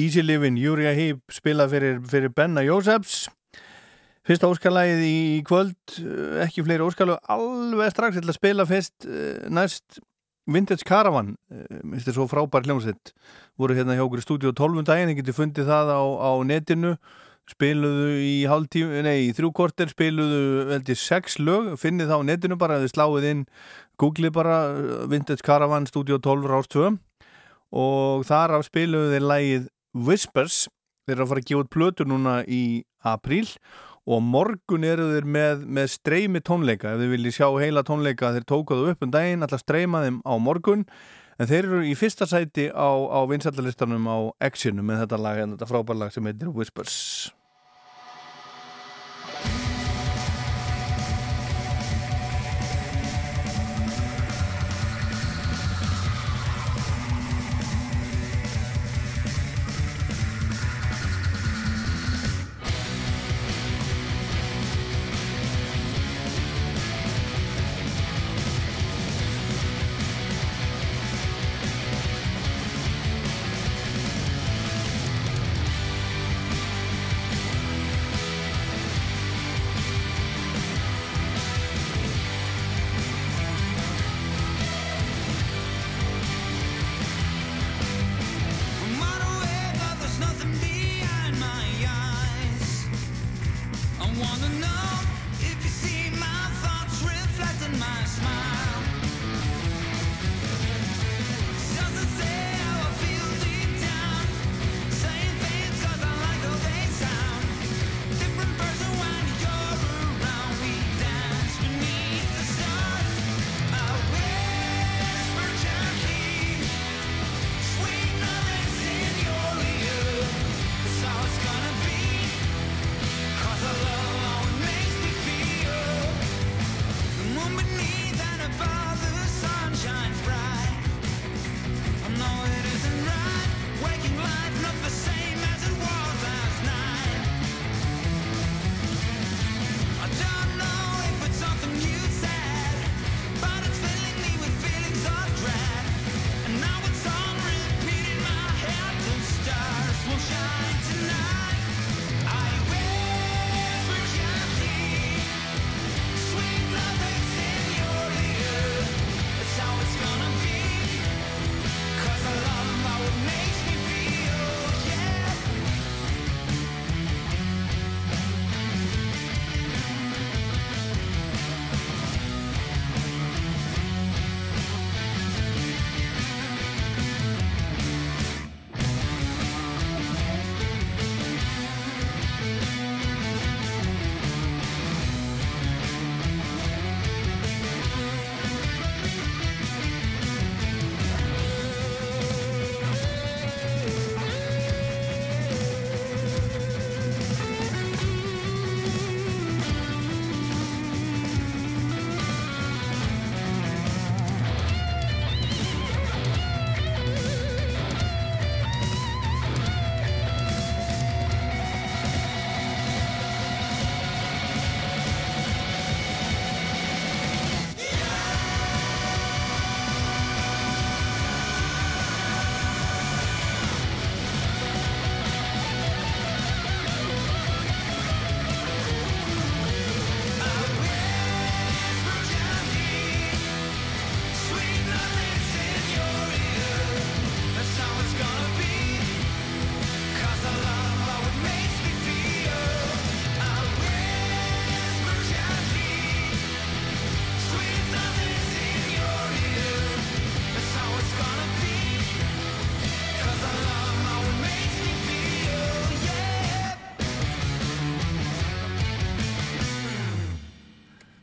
Easy Livin', Júria Hýp spilað fyrir, fyrir Benna Jósefs. Fyrsta óskalagið í kvöld eh, ekki fleiri óskalagið alveg strax, ég ætla að spila fyrst eh, næst Vintage Caravan minnst þér svo frábær hljómsveit. Voru hérna hjá okkur í stúdíu 12 daginn ég geti fundið það á, á netinu. Spiluðu í hálftíu nei, í þrjú korter spiluðu veldi sex lög, finnið það á netinu bara þið sláið inn, googlið bara eh, Vintage Caravan, stúdíu 12 rást 2 og þar af spiluðu þeir lægið Whispers þeir eru að fara að gefa út plötu núna í apríl og morgun eru þeir með, með streymi tónleika. Ef þið viljið sjá heila tónleika þeir tókuðu upp um daginn, alltaf streyma þeim á morgun. En þeir eru í fyrsta sæti á, á vinsættalistanum á Actionu með þetta lag, en þetta frábær lag sem heitir Whispers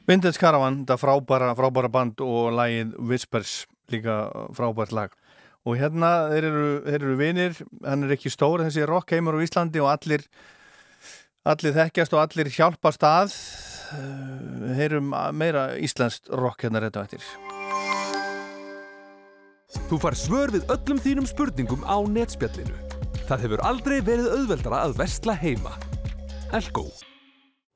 Vintage Caravan, þetta frábæra, frábæra band og lagið Whispers, líka frábært lag. Og hérna, þeir eru, þeir eru vinir, hann er ekki stór, þessi rockheimur á Íslandi og allir, allir þekkjast og allir hjálpast að. Eh, Heyrum meira íslenskt rock hérna rétt á eftir. Þú far svör við öllum þínum spurningum á netspjallinu. Það hefur aldrei verið auðveldara að versla heima. Elko.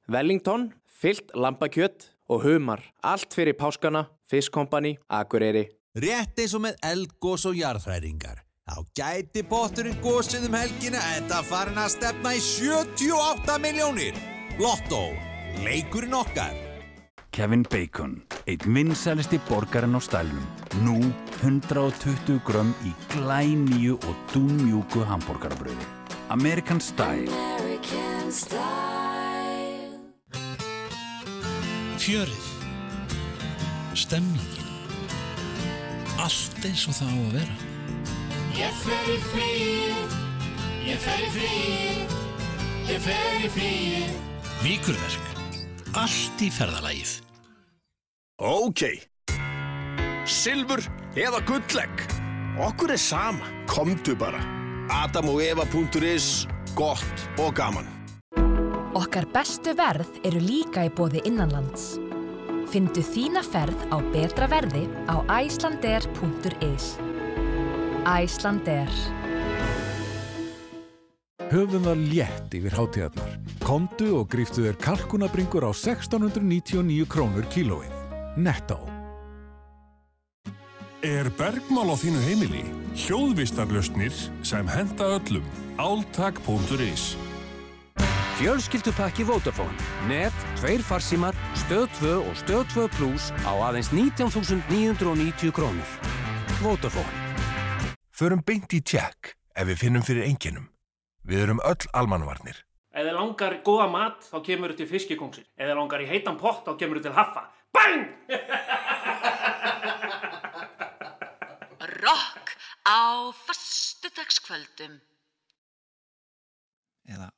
Wellington, fyllt lambakjött og humar. Allt fyrir páskana, fiskkompani, akureyri. Rétt eins og með eldgós og jarðhræringar. Þá gæti potturinn gósið um helgina enda farin að stefna í 78 miljónir. Lotto, leikurinn okkar. Kevin Bacon, einn vinsælisti borgarinn á stælnum. Nú 120 grömm í glænýju og dúnmjúku hambúrgarabröði. American Style. Fjörið. Stemmingin. Allt eins og það á að vera. Ég fer í fríið, ég fer í fríið, ég fer í fríið. Víkurverk. Allt í ferðalagið. Ok. Silfur eða gullegg. Okkur er sama. Komdu bara. Adamoeva.is Gott og gaman. Okkar bestu verð eru líka í bóði innanlands. Findu þína ferð á betra verði á icelandair.is. Icelandair. Höfum það létt yfir hátíðarnar. Komdu og gríftu þér kalkunabringur á 1699 krónur kílóið. Netto. Er bergmál á þínu heimili? Hljóðvistarlöstnir sem henda öllum. Áltak.is Fjölskyldupakki Vodafone. Net, tveir farsímar, stöð 2 og stöð 2 plus á aðeins 19.990 krónur. Vodafone. Förum beint í tjekk ef við finnum fyrir enginum. Við erum öll almanvarnir. Ef þið langar góða mat, þá kemur þið til fiskikóngsin. Ef þið langar í heitan pott, þá kemur þið til haffa. Bang! Rock á föstudagskvöldum. Eða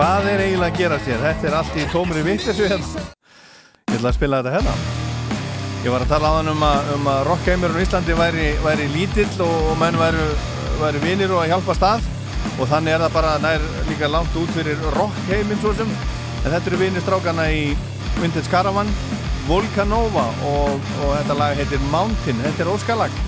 Hvað er eiginlega að gerast hér? Þetta er allt í tómri vittlesu hérna. Ég ætla að spila þetta hérna. Ég var að tala á þann um að, um að rockheimurinn í Íslandi væri, væri lítill og, og menn væri, væri vinir og að hjálpa stað og þannig er það bara nær líka langt út fyrir rockheiminn svo sem en þetta eru vinir strákana í Vintage Caravan Volcanova og, og þetta lag heitir Mountain þetta er óskalag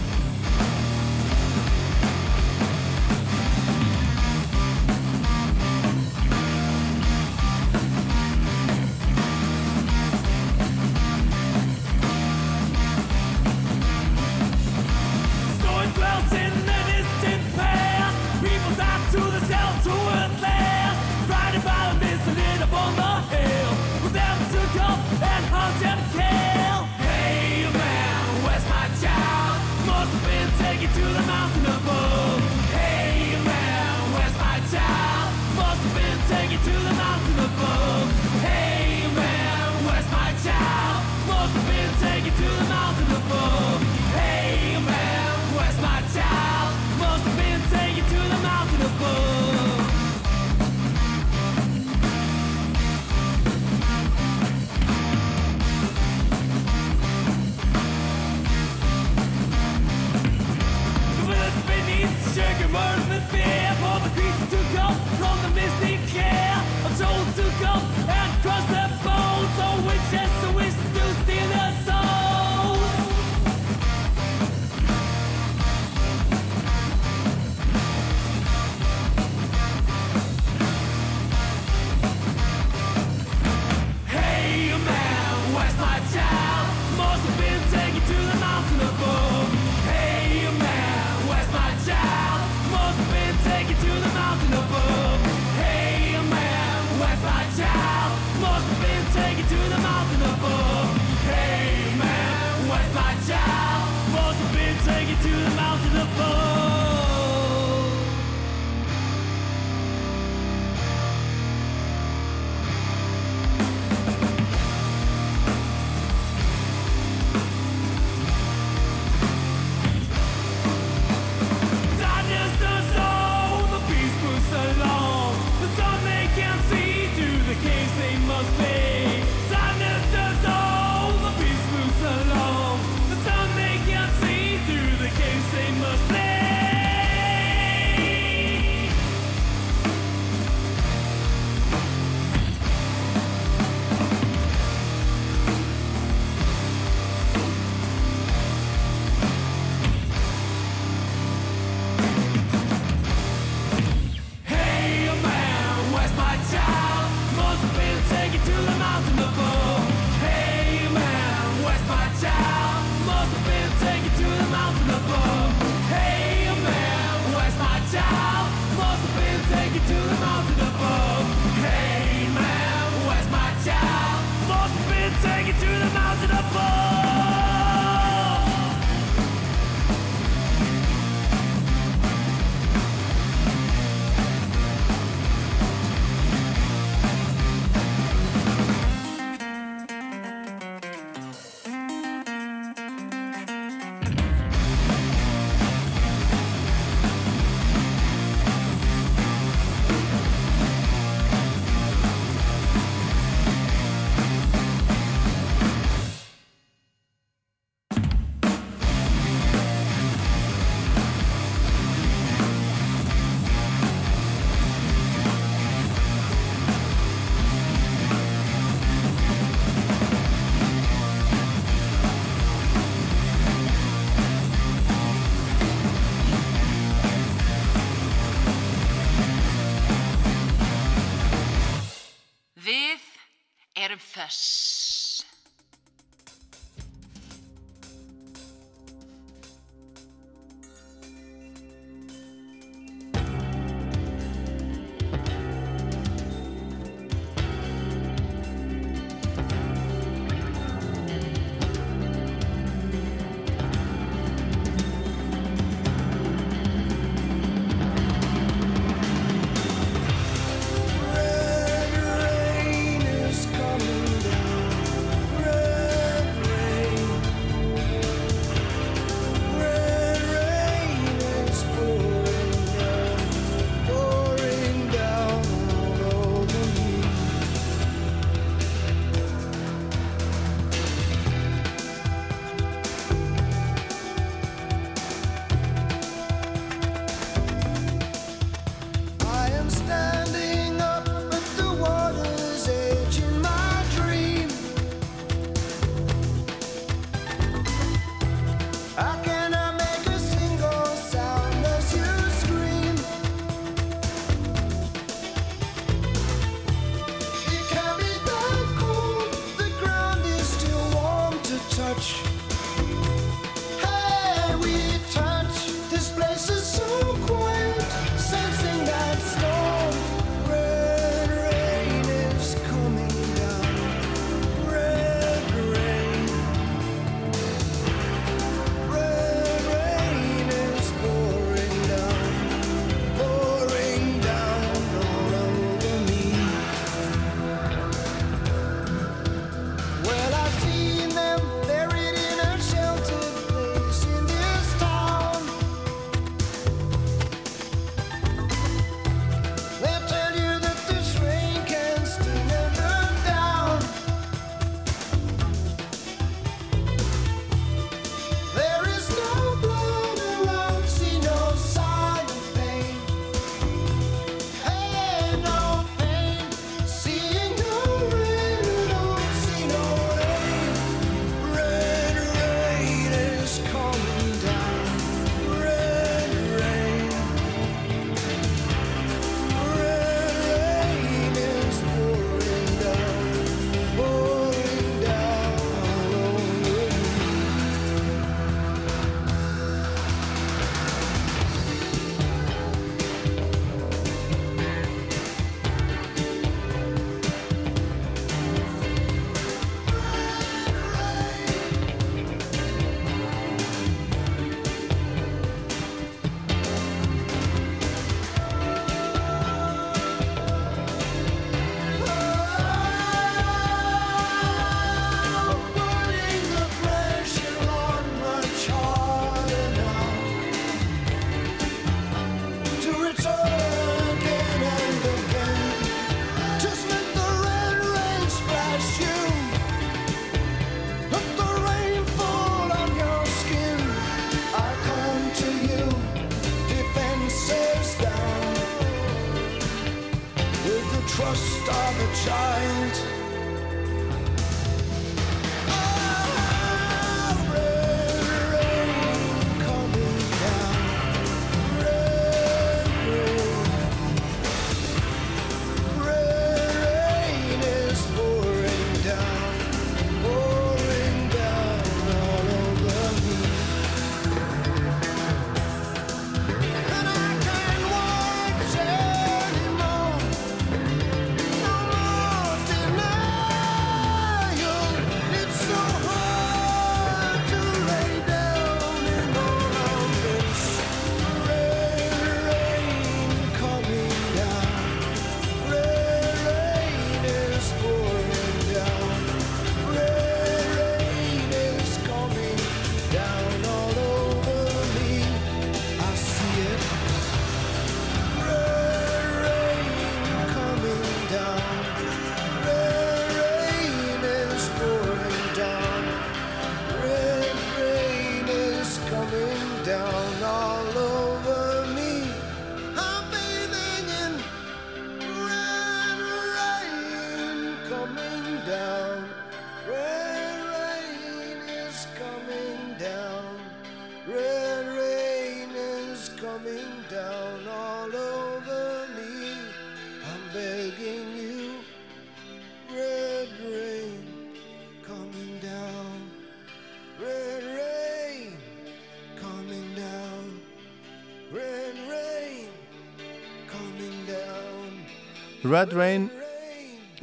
Red Rain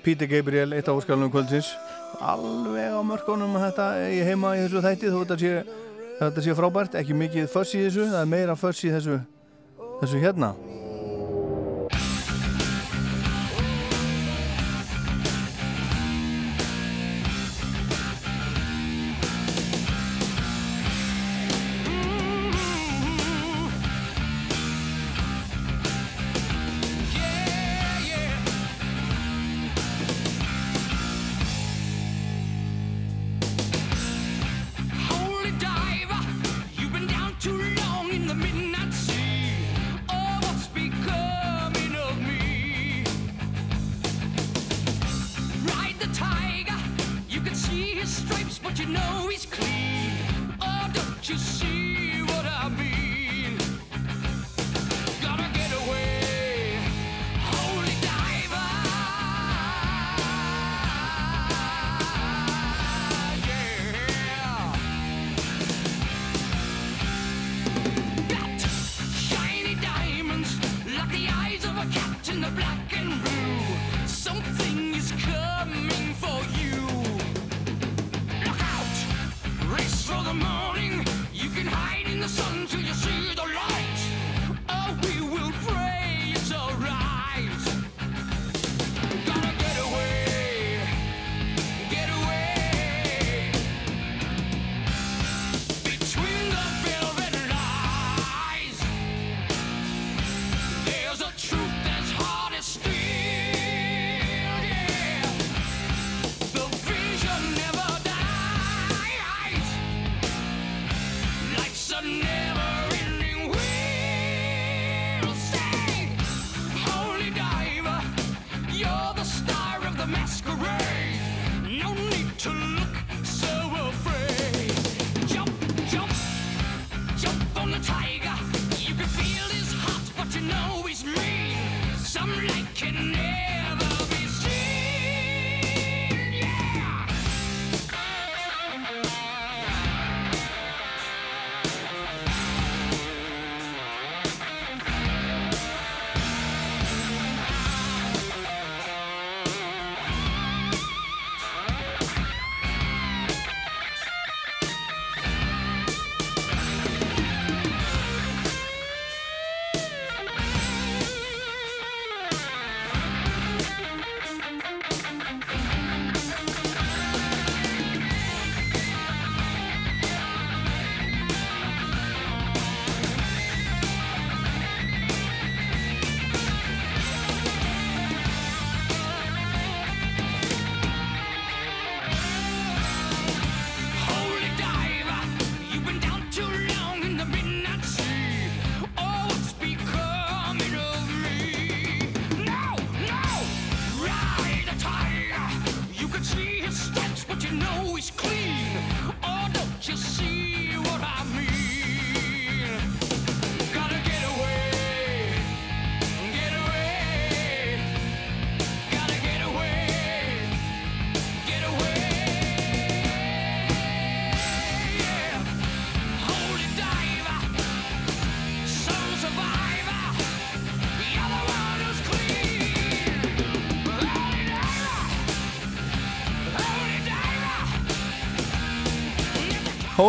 Peter Gabriel, eitt af óskalunum kvöldsins. Alveg á mörgunum þetta ég heima í þessu þætti þetta sé, þetta sé frábært, ekki mikið fuss í þessu það er meira fuss í þessu þessu hérna.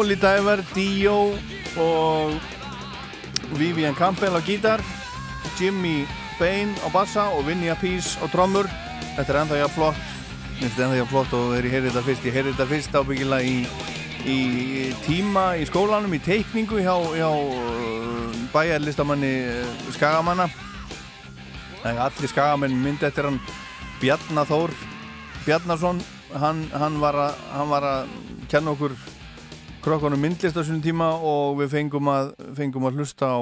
Holy Diver, Dio og Vivian Campbell á gítar Jimmy Bain á bassa og Vinnie Appice á trommur. Þetta er ennþá jafn flott. Mér finnst þetta ennþá jafn flott og þegar ég heyrði þetta fyrst. Ég heyrði þetta fyrst ábyggilega í, í tíma í skólanum í teikningu hjá, hjá bæjarlistamanni uh, Skagamanna. Er allir skagamenn myndi eftir hann. Bjarnar Þór Bjarnarsson hann, að, hann var að kenna okkur krokkunum myndlist á svona tíma og við fengum að, fengum að hlusta á,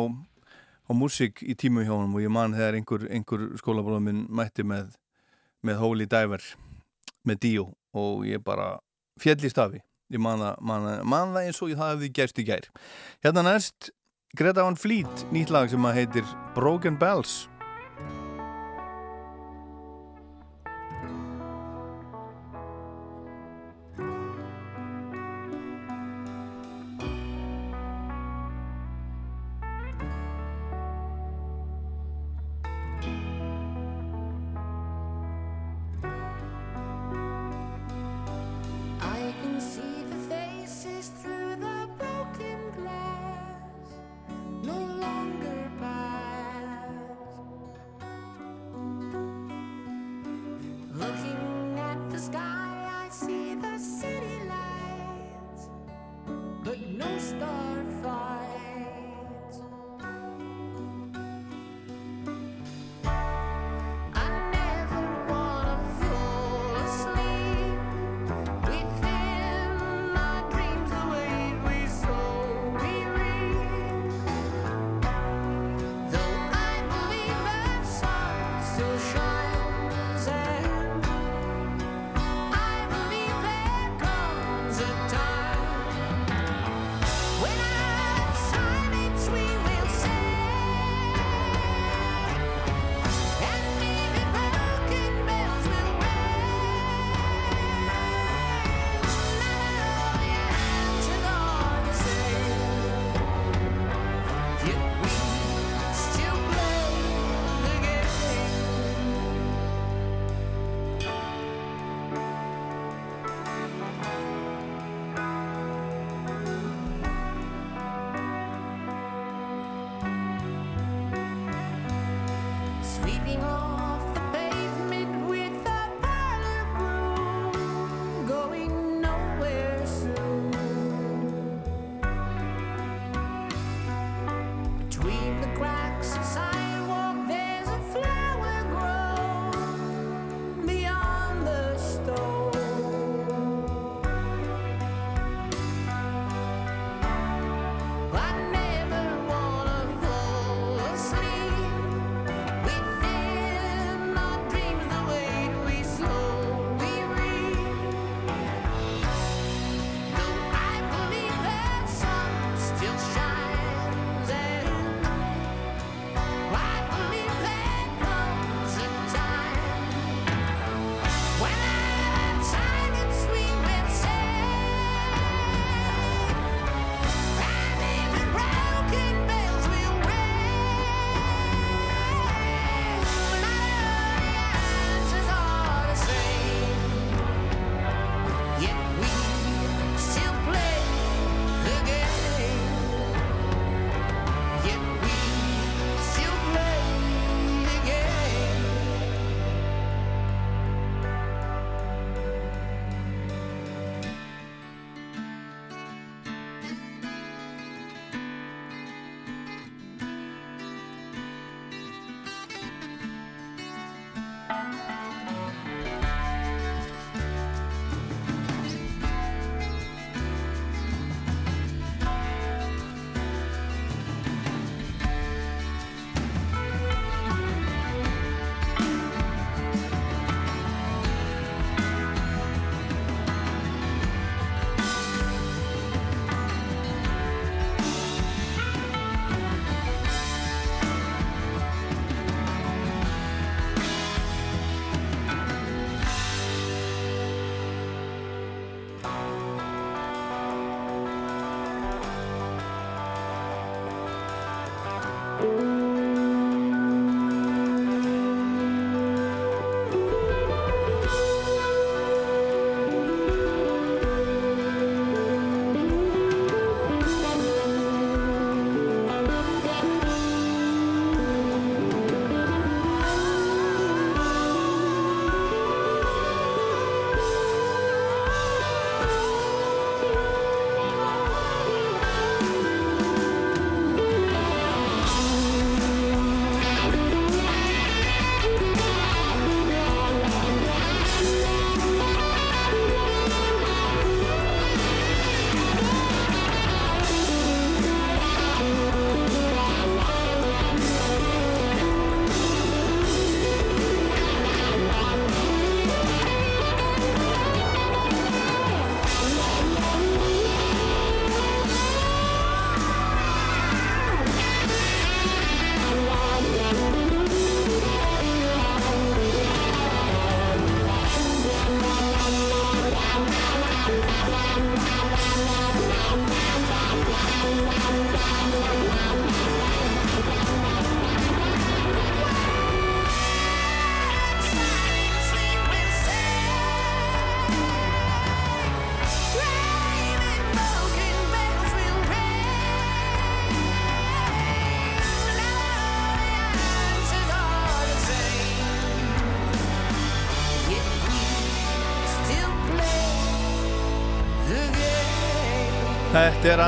á músík í tímu hjá honum og ég man þegar einhver, einhver skólabróðum minn mætti með, með Holy Diver með Dio og ég bara fjall í stafi. Ég man það, eins og það hefði gerst í gær. Hérna næst Greta Van Fleet nýtt lag sem að heitir Broken Bells. I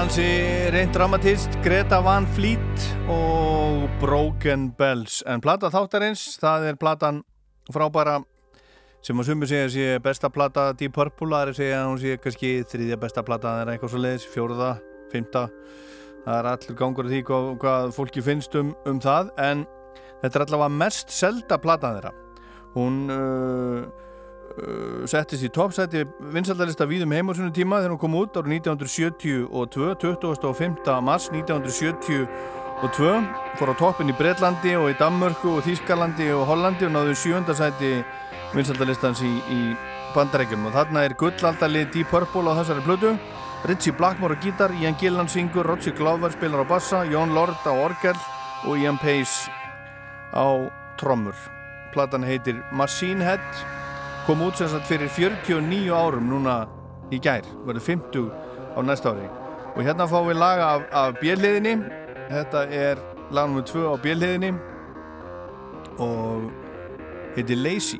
Hansi reynd dramatist Greta Van Fleet og Broken Bells. En plata þáttarins, það er platan frábæra sem að sumur segja sé besta plata Deep Purple, aðri segja að hún sé kannski þriðja besta plata, það er eitthvað svo leiðis fjóruða, fymta það er allur gangur því hvað, hvað fólki finnst um, um það, en þetta er allavega mest selda plata þeirra. Hún uh, settist í toppsæti vinsaldalista víðum heimásunum tíma þegar hún kom út árið 1972 25. mars 1972 fór á toppin í Breitlandi og í Danmörku og Þýskalandi og Hollandi og náðu sjöndarsæti vinsaldalistans í, í bandarækjum og þarna er gullaldalið Deep Purple á þessari plötu. Ritchie Blackmore á gítar, Ian Gillan syngur Roger Glover spilar á bassa, Jón Lord á orgel og Ian Pace á trommur. Platan heitir Machine Head kom út sem sagt fyrir 49 árum núna í gær, verður 50 á næsta ári og hérna fáum við laga af, af bjelliðinni þetta er lag nr. 2 á bjelliðinni og heitir Lazy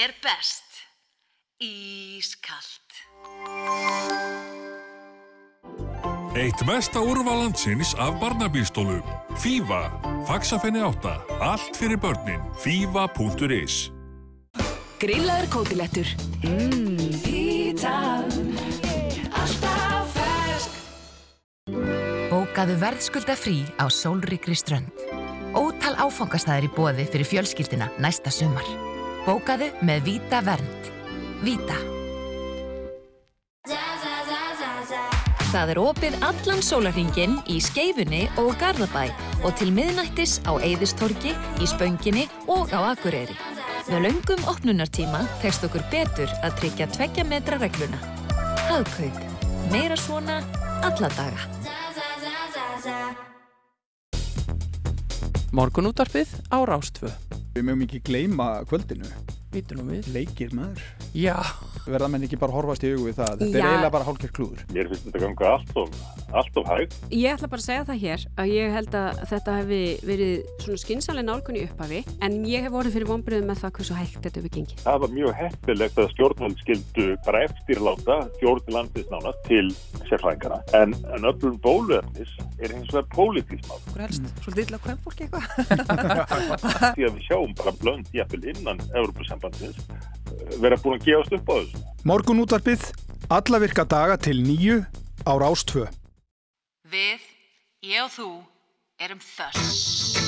er best. Ískalt. Eitt mesta úrval landsins af barnabílstólum. Fífa. Faxafenni átta. Allt fyrir börnin. Fífa.is Grillaður kótilettur. Mmm, pítan. Alltaf fersk. Bókaðu verðskulda frí á sólríkri strönd. Ótal áfangastæðir í bóði fyrir fjölskyldina næsta sumar. Bókaðu með Víta Vernd. Víta. Það er opið allan sólarhingin í Skeifunni og Garðabæ og til miðnættis á Eiðistorgi, í Spönginni og á Akureyri. Með löngum opnunartíma tekst okkur betur að tryggja tveggja metra regluna. Hagkaup. Meira svona alla daga. Morgunúttarpið á Rástfö. Við mögum ekki gleyma kvöldinu. Vítur nú við. Leikir maður. Já. Verða menn ekki bara horfast í augu við það. Þetta er Já. eiginlega bara hálfgerð klúður. Mér finnst þetta ganga allt of, allt of hægt. Ég ætla bara að segja það hér að ég held að þetta hefði verið svona skynsaleg nálgun í upphafi en ég hef vorið fyrir vonbyrðum með það hversu hægt þetta hefur gengið. Það var mjög heppilegt að stjórnvöld skildu bara eftirláta stjórn landis nánast til sérfræðingana. En, en öllum bóluefnis er hins vegar pólitískt mál. Hvor helst, svolítið illa hvem fólki eitthvað? Því að við sjáum bara blönd jafnvel innan Európusambandsins eh, vera búin að gefast upp á þessu. Morgun útvarpið, alla virka daga til nýju á Rástfö. Við, ég og þú, erum þess.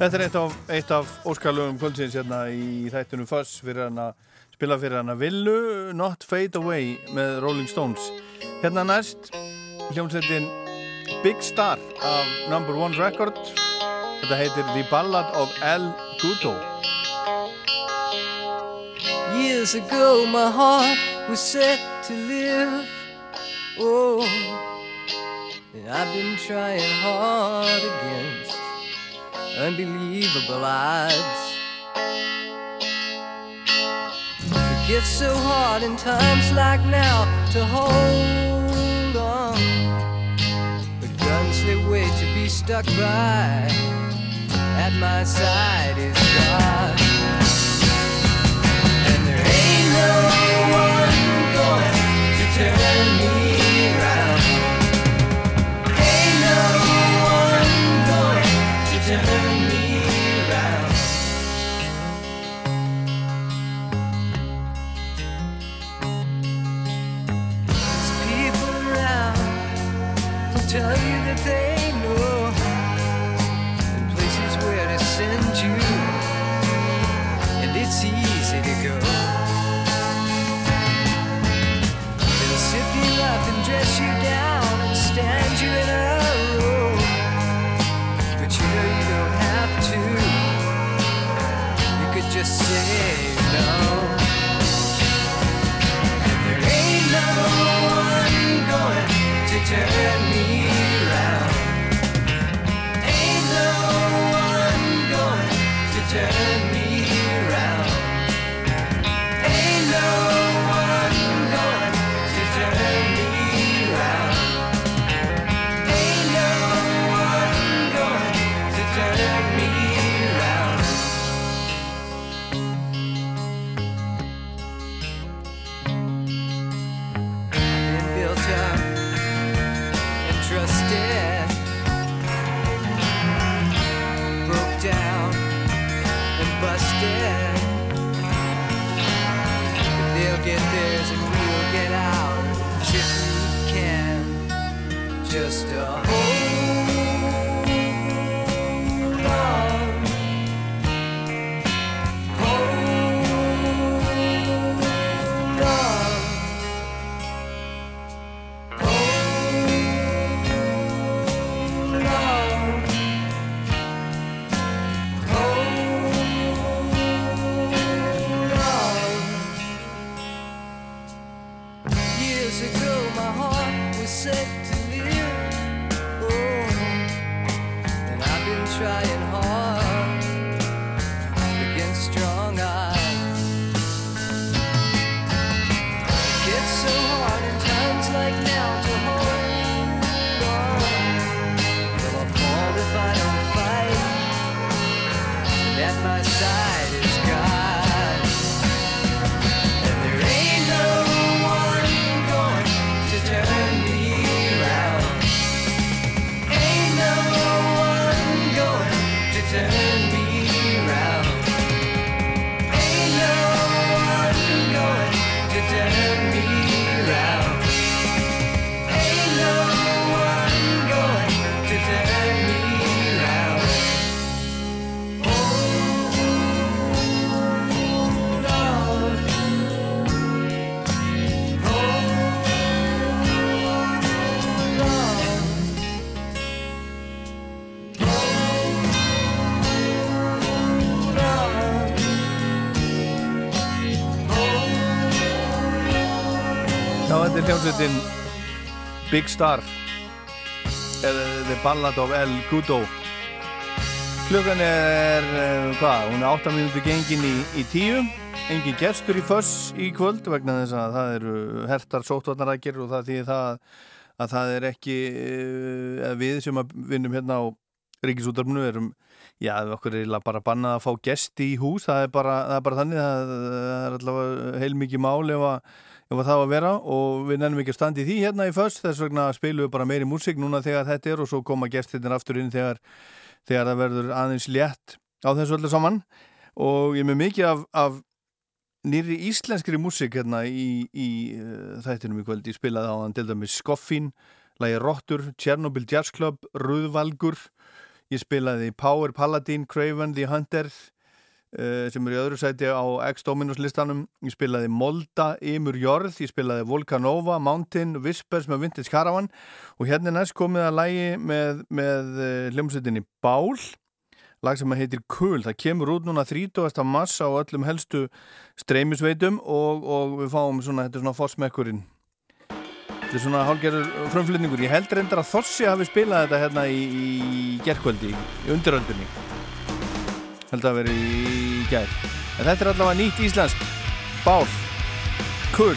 Þetta er eitt af, eitt af óskalugum kvöldsins hérna í þættunum Fuss fyrir hann að spila fyrir hann að Villu Not Fade Away með Rolling Stones. Hérna næst hljómsveitin Big Star af Number One Record. Þetta heitir The Ballad of El Guto. Years ago, my heart was set to live. Oh, and I've been trying hard against unbelievable odds. It gets so hard in times like now to hold on. But guns they wait to be stuck by. At my side is God. And there ain't no one going to turn me tell you that they know and places where to send you, and it's easy to go. They'll sip you up and dress you down Big Star. Eða The Ballad of El Gudo. Klukkan er, eh, hvað, hún er 8 minúti gengin í, í tíu. Engin gestur í föss í kvöld vegna þess að það eru hertar sóttvarnarækir og það þýðir það að, að það er ekki eh, við sem vinnum hérna á Ríkisútarfinu erum, já, okkur er bara bannað að fá gesti í hús, það er bara, það er bara þannig, það, er allavega heilmikið mál ef að ef að það var að vera og við nefnum ekki að standa í því hérna í föst, þess vegna spilum við bara meiri músík núna þegar þetta er og svo koma gestirnir aftur inn þegar, þegar það verður aðeins létt á þessu öllu saman. Og ég með mikið af, af nýri íslenskri músík hérna í, í uh, þættinum í kvöld. Ég spilaði á hann til dæmis Skoffin lagi Rottur, Chernobyl Jazz Club Rúðvalgur ég spilaði Power Paladin, Craven the Hunter sem er í öðru sæti á X-Dominus listanum. Ég spilaði Molda, Ymur Jörð ég spilaði Volcanova, Mountain, Whispers með Vintage Caravan. Og hérna næst komið að lægi með, með uh, hljómsveitinni Bál. Lag sem heitir Kul, það kemur út núna 30. massa á öllum helstu streymisveitum og, og við fáum svona, þetta er svona fórsmekkurinn þetta er svona hálgerður frumflutningur. Ég held reyndar að Þossi hafi spilað þetta hérna í, í gerkvöldi í undiröldinni held að veri í gær. En þetta er allavega nýtt íslenskt. Bál, Kul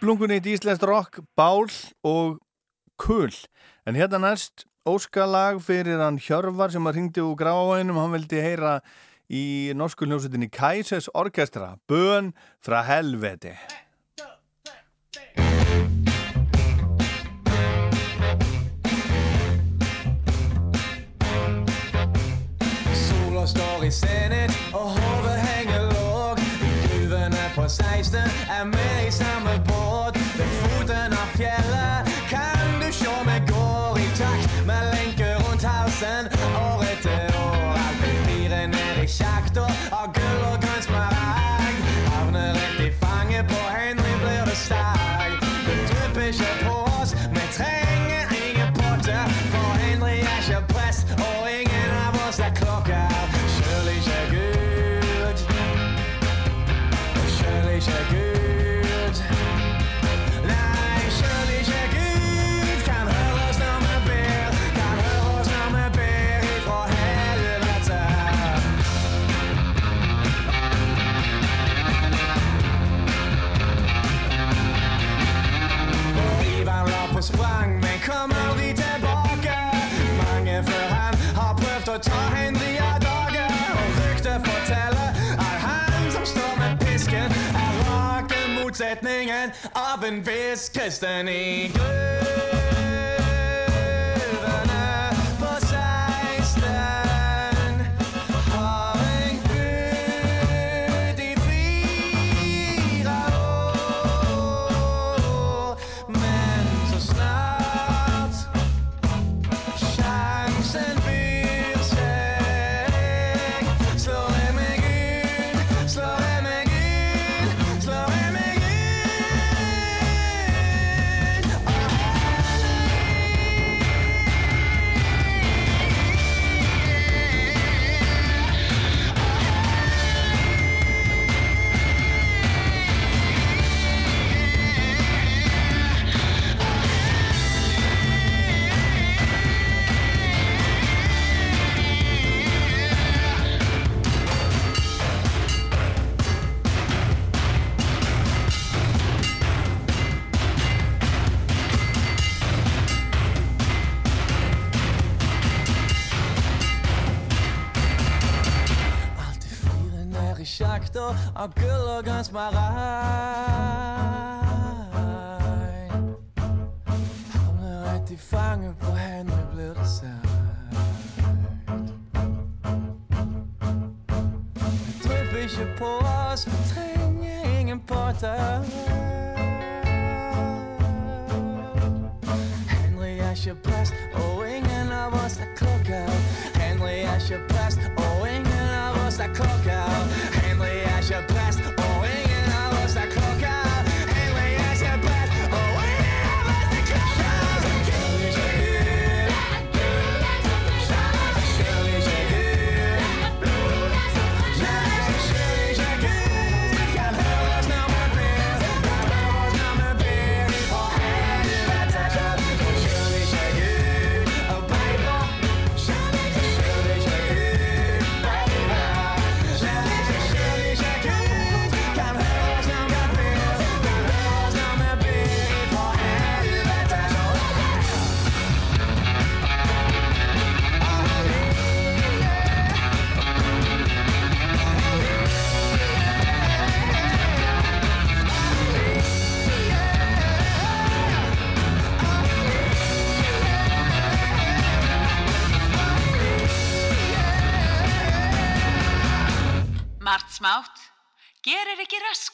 Splungunit Íslands Rock, Bál og Kull. En hérna næst óskalag fyrir hann Hjörvar sem að ringdi úr gráinum. Hann vildi heyra í norsku hljósutinni Kaises Orkestra, Bön fra helveti. Sola står i senet og hovedet hænger låg. Gudene på 16 er med i samme cielo. Alan Vance Castani. Good. fragter og gøllergans maregn Kom er rigtig fange på hende, blev det sagt Dryppige på os, men trænger ingen på dig. Henry er chapas, og ingen af os er klokker. Henry er chapas, og ingen af os er klokker.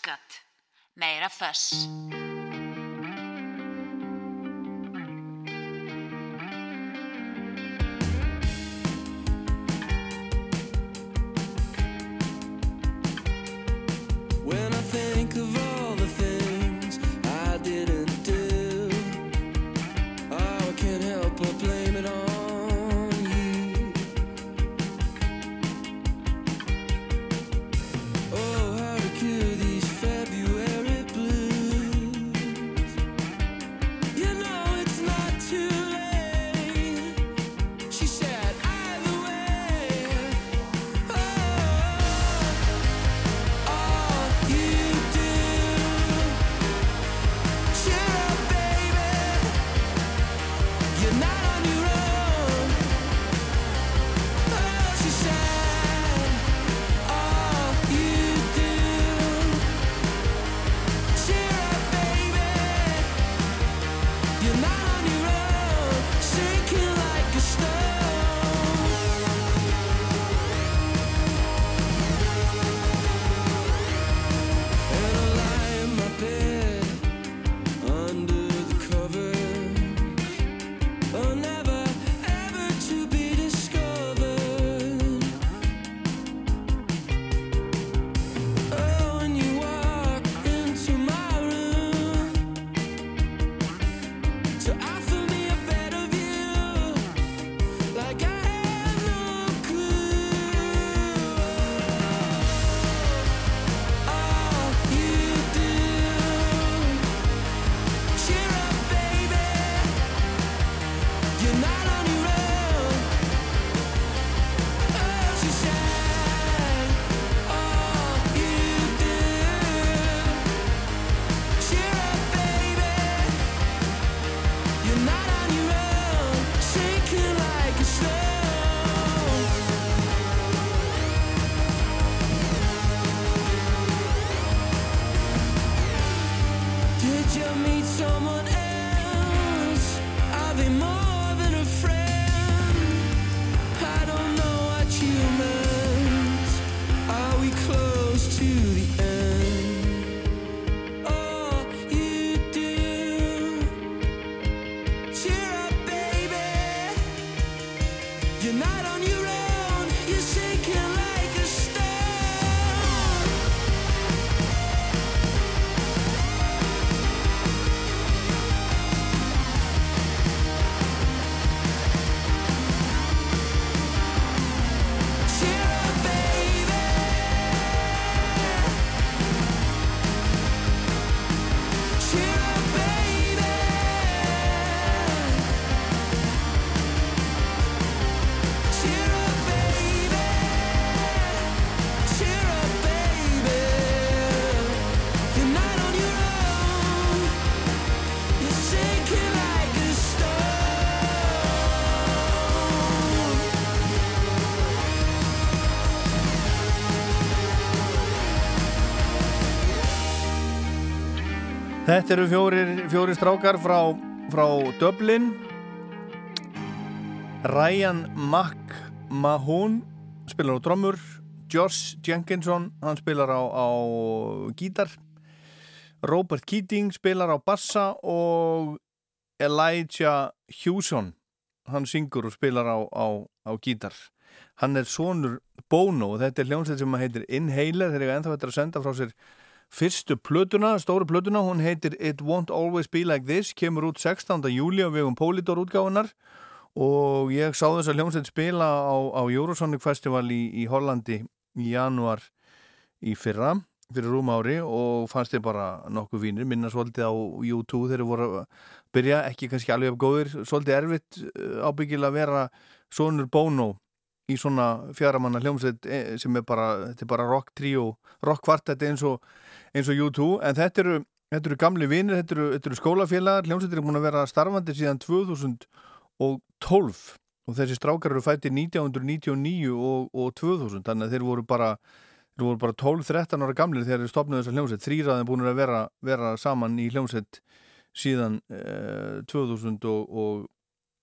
Skat. Meira föss. Þetta eru fjórir, fjórir strákar frá, frá Dublin. Ryan McMahon spilar á drömmur Josh Jenkinson, hann spilar á, á gítar. Robert Keating spilar á bassa og Elijah Hewson hann syngur og spilar á, á, á gítar. Hann er sonur Bono og þetta er hljómsveit sem heitir Inhaler. Þeir eru ennþá þetta að senda frá sér fyrstu plötuna, stóru plötuna hún heitir It Won't Always Be Like This kemur út 16. júli á vegum Polydor útgáfunar og ég sá þess að hljómsveit spila á, á Eurosonic Festival í, í Hollandi í januar í fyrra fyrir rúm ári og fannst þið bara nokkuð vínir, minna svolítið á YouTube þegar voru að byrja, ekki kannski alveg af góðir, svolítið erfitt eh, ábyggilega að vera sonur Bono í svona fjaramanna hljómsveit eh, sem er bara, þetta er bara rock trio, rock kvartett eins og eins og U2, en þetta eru, þetta eru gamli vinir, þetta eru, eru skólafélagar. Hljómsveitir er búin að vera starfandi síðan 2012 og þessi strákar eru fætti 1999 og, og 2000, þannig að þeir voru bara bara 12-13 ára gamlir þegar þeir stopnaði þessar hljómsveit, þrýraðin búin að vera, vera saman í hljómsveit síðan eh, 2000 og, og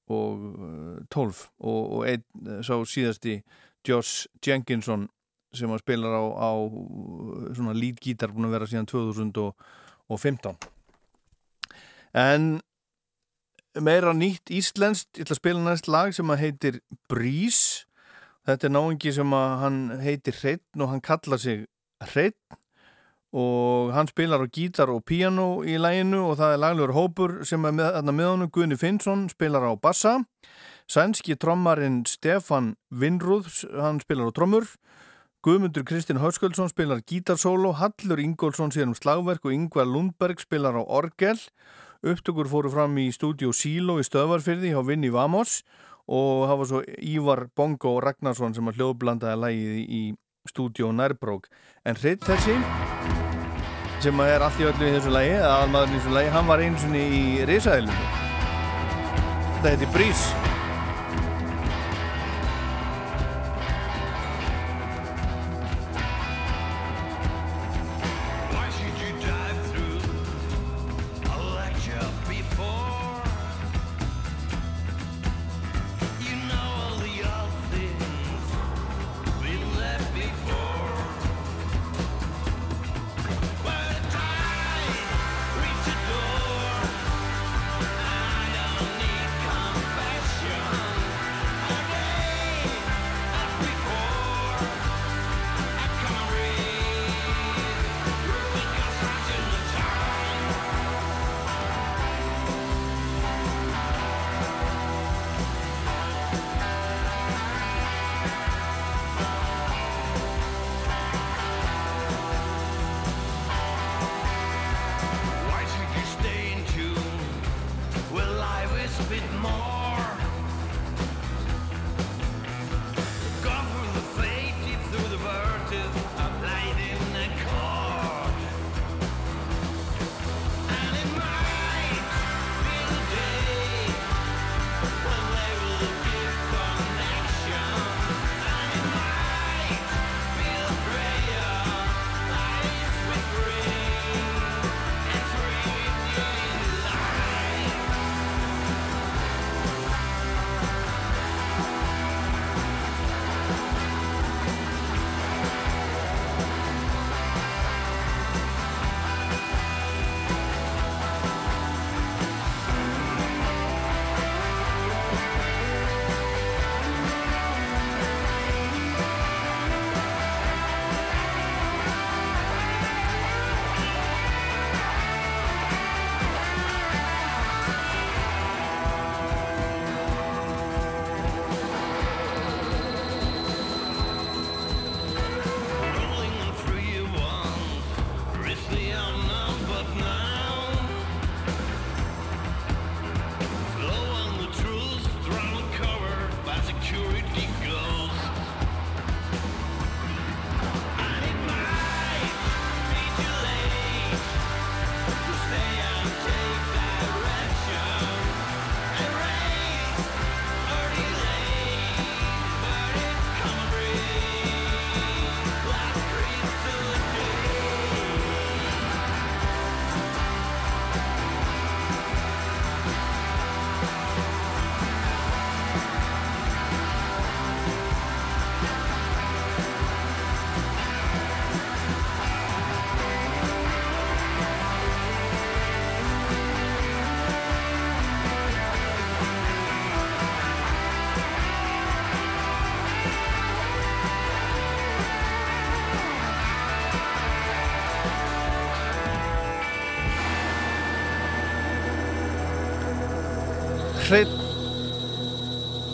og uh, 12 og, og einn uh, sá síðasti Josh Jenkinson sem að spilar á, á svona lead gítar búin að vera síðan 2015 en meira nýtt íslenskt ég ætla að spila næst lag sem að heitir Breeze. Þetta er náingi sem að hann heitir Hreitn og hann kallar sig Hreitn og hann spilar á gítar og piano í læginu og það er laglegur hópur sem er með, með honum. Gunni Finnsson spilar á bassa. Sænski trommarinn Stefan Vinrúð hann spilar á trommur Guðmundur Kristinn Hausköldsson spilar gítarsólo Hallur Ingólfsson sér um slagverk og Yngvar Lundberg spilar á orgel. Upptökur fóru fram í stúdíu Síló í Stöðvarfyrði hjá Vinni Vamos og var svo Ívar Bongo Ragnarsson sem að hljóðblandaði lægið í stúdíu Nærbrók en hreitt þessi sem er allt í öllu í þessu lægi eða aðalmaðurinn í þessu lægi, hann var eins og í risaðilinu þetta heiti Brís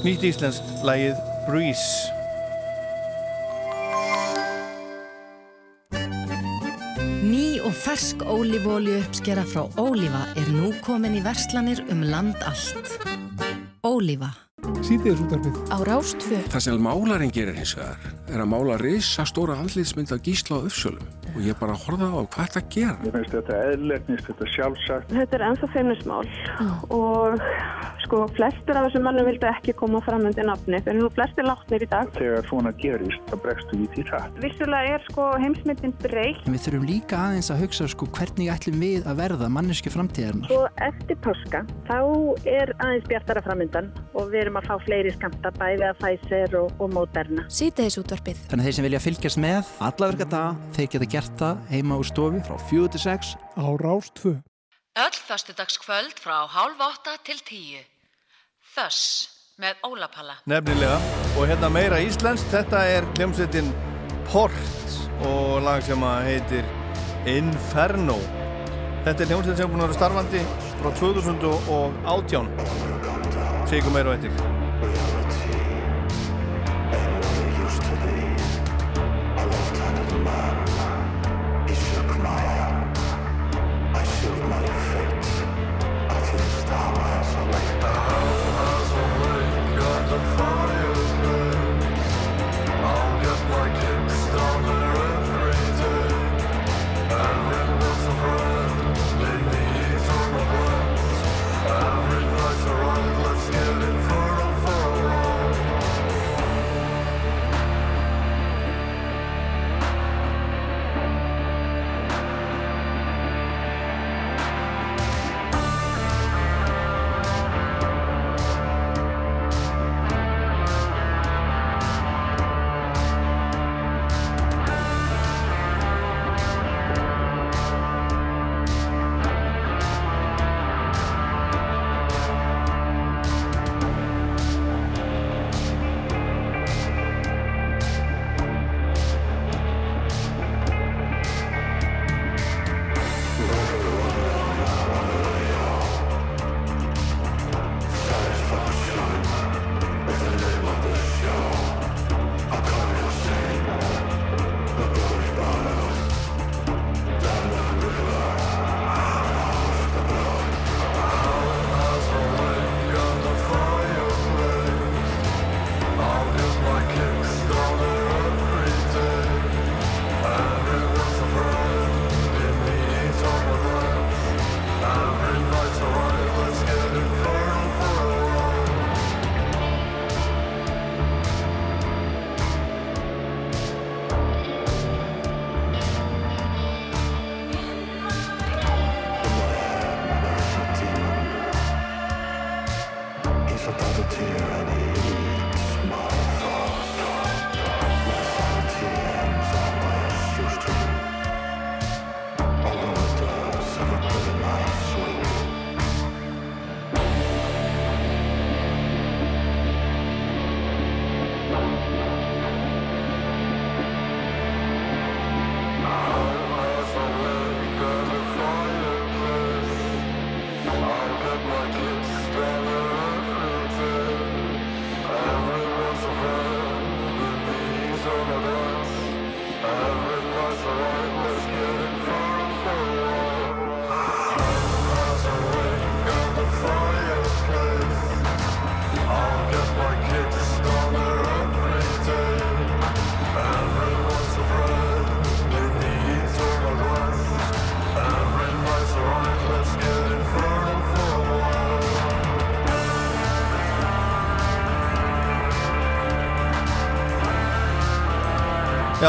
nýtt íslenskt lægið Breeze Ný og fersk ólífóliu uppskera frá Ólífa er nú komin í verslanir um land allt. Ólífa Sýtiðis útarpið. Á Rástfjö. Það sem málarinn gerir hins vegar er að mála reysa stóra andliðsmynd af gísla á uppsölum og ég bara horfa á hvað þetta gera. Ég finnst þetta eðlernist, þetta sjálfsagt. Þetta er ennþá feimnismál og sko flestir af þessum mannum vildu ekki koma fram undir nafni. Þeir eru nú flestir látnir í dag. Þegar svona gerist, þá bregstu við til það. Vissulega er sko heimsmyndin breytt. En við þurfum líka aðeins að hugsa sko hvernig ætlum við að verða manneski framtíðarnar. Svo eftir páska þá er aðeins bjartara framöndan og við erum að fá fleiri skamta bæði að Pfizer og, og Moderna. Sýteðis útvarpið. Þannig að þeir sem vilja fylgjast með alla verka dag, þeir geta gert það heima úr stofi frá 4-6 á Rástfö. Öll föstudagskvöld frá hálf átta til tíu. Þöss með Ólapalla. Nefnilega. Og hérna meira íslenskt, þetta er hljómsveitin Port og lag sem að heitir Inferno. Þetta er hljómsveit sem er búin að vera starfandi frá 2018. Segum meira og eittir.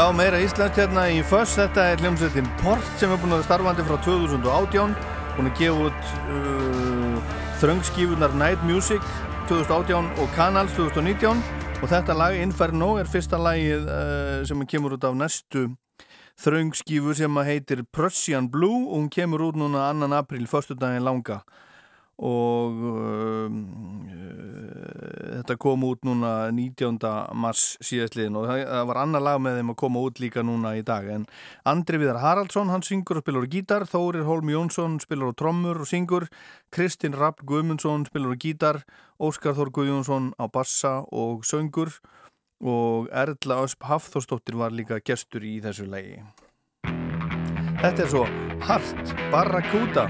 Já, meira Íslands hérna í Föss, þetta er hljómsveitin Port sem er búin að starfandi frá 2018 búin að gefa út uh, þröngskífunar Night Music 2018 og Canals 2019 og þetta lag Inferno er fyrsta lagið uh, sem kemur út af næstu þröngskífu sem heitir Prussian Blue. Og hún kemur út núna annan april, förstu daginn langa og um, uh, þetta kom út núna 19. mars síðastliðin og það var annar lag með þeim að koma út líka núna í dag en Andri Viðar Haraldsson, hann syngur og spilur á gítar, Þórir Holm Jónsson spilur á trommur og syngur, Kristinn Rapp Guðmundsson spilur á gítar Óskar Þór Guðjónsson á bassa og söngur og Erla Ösp Hafþórsdóttir var líka gestur í þessu lagi Þetta er svo Hart Barracuda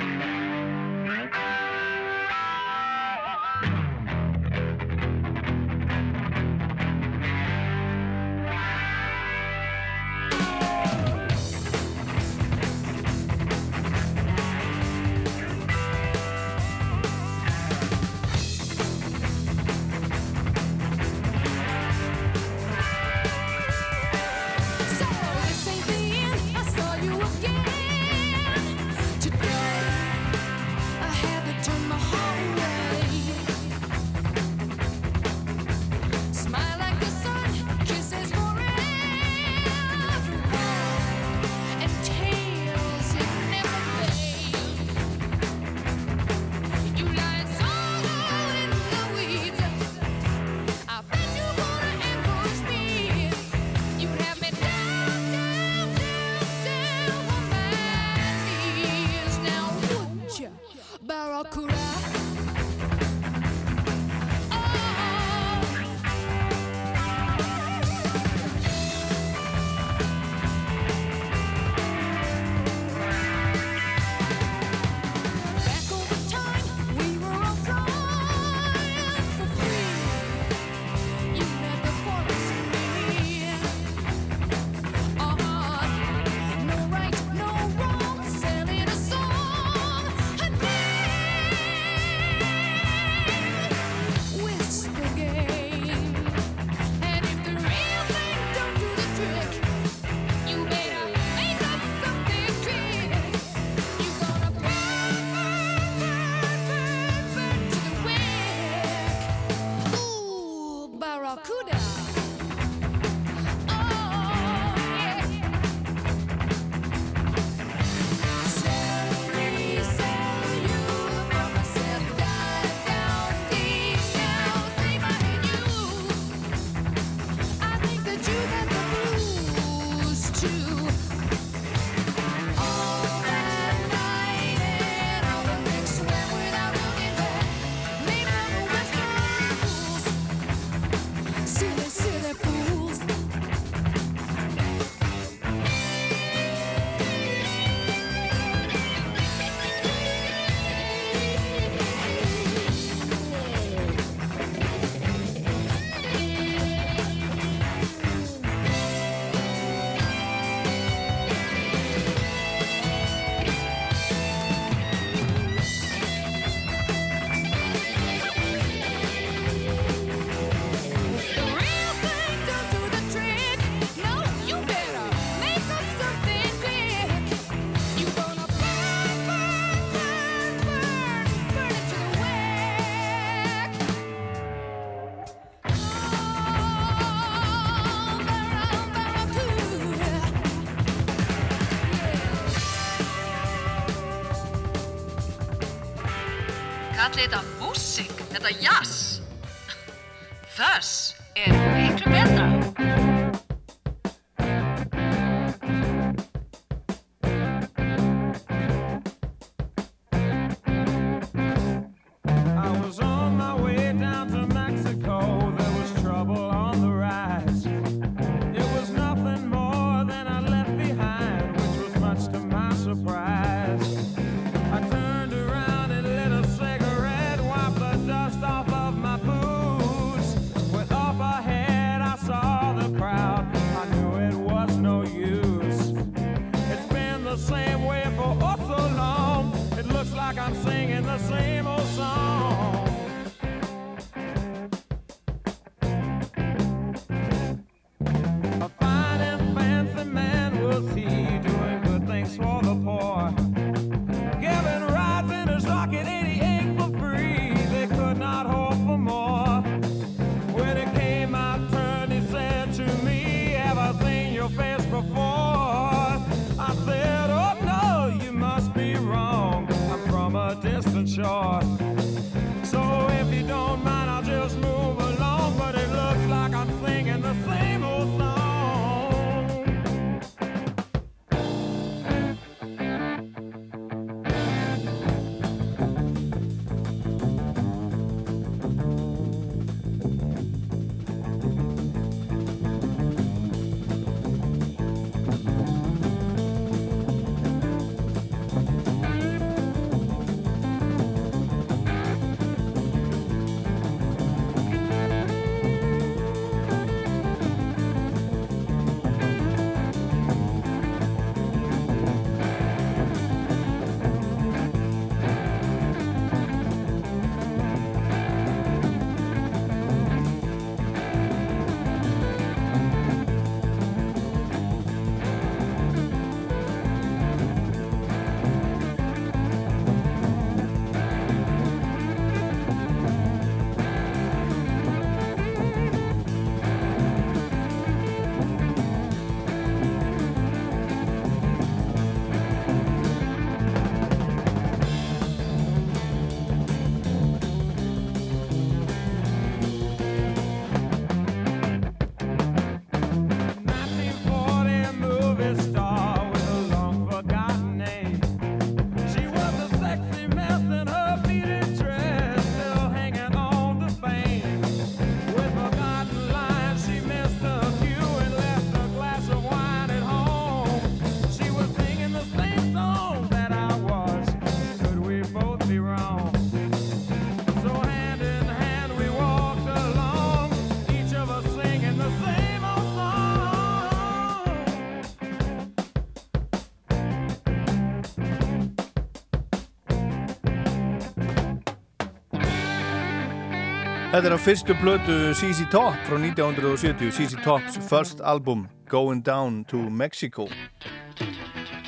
Þetta er á fyrstu blötu CC Top frá 1970, CC Tops first album Going Down to Mexico.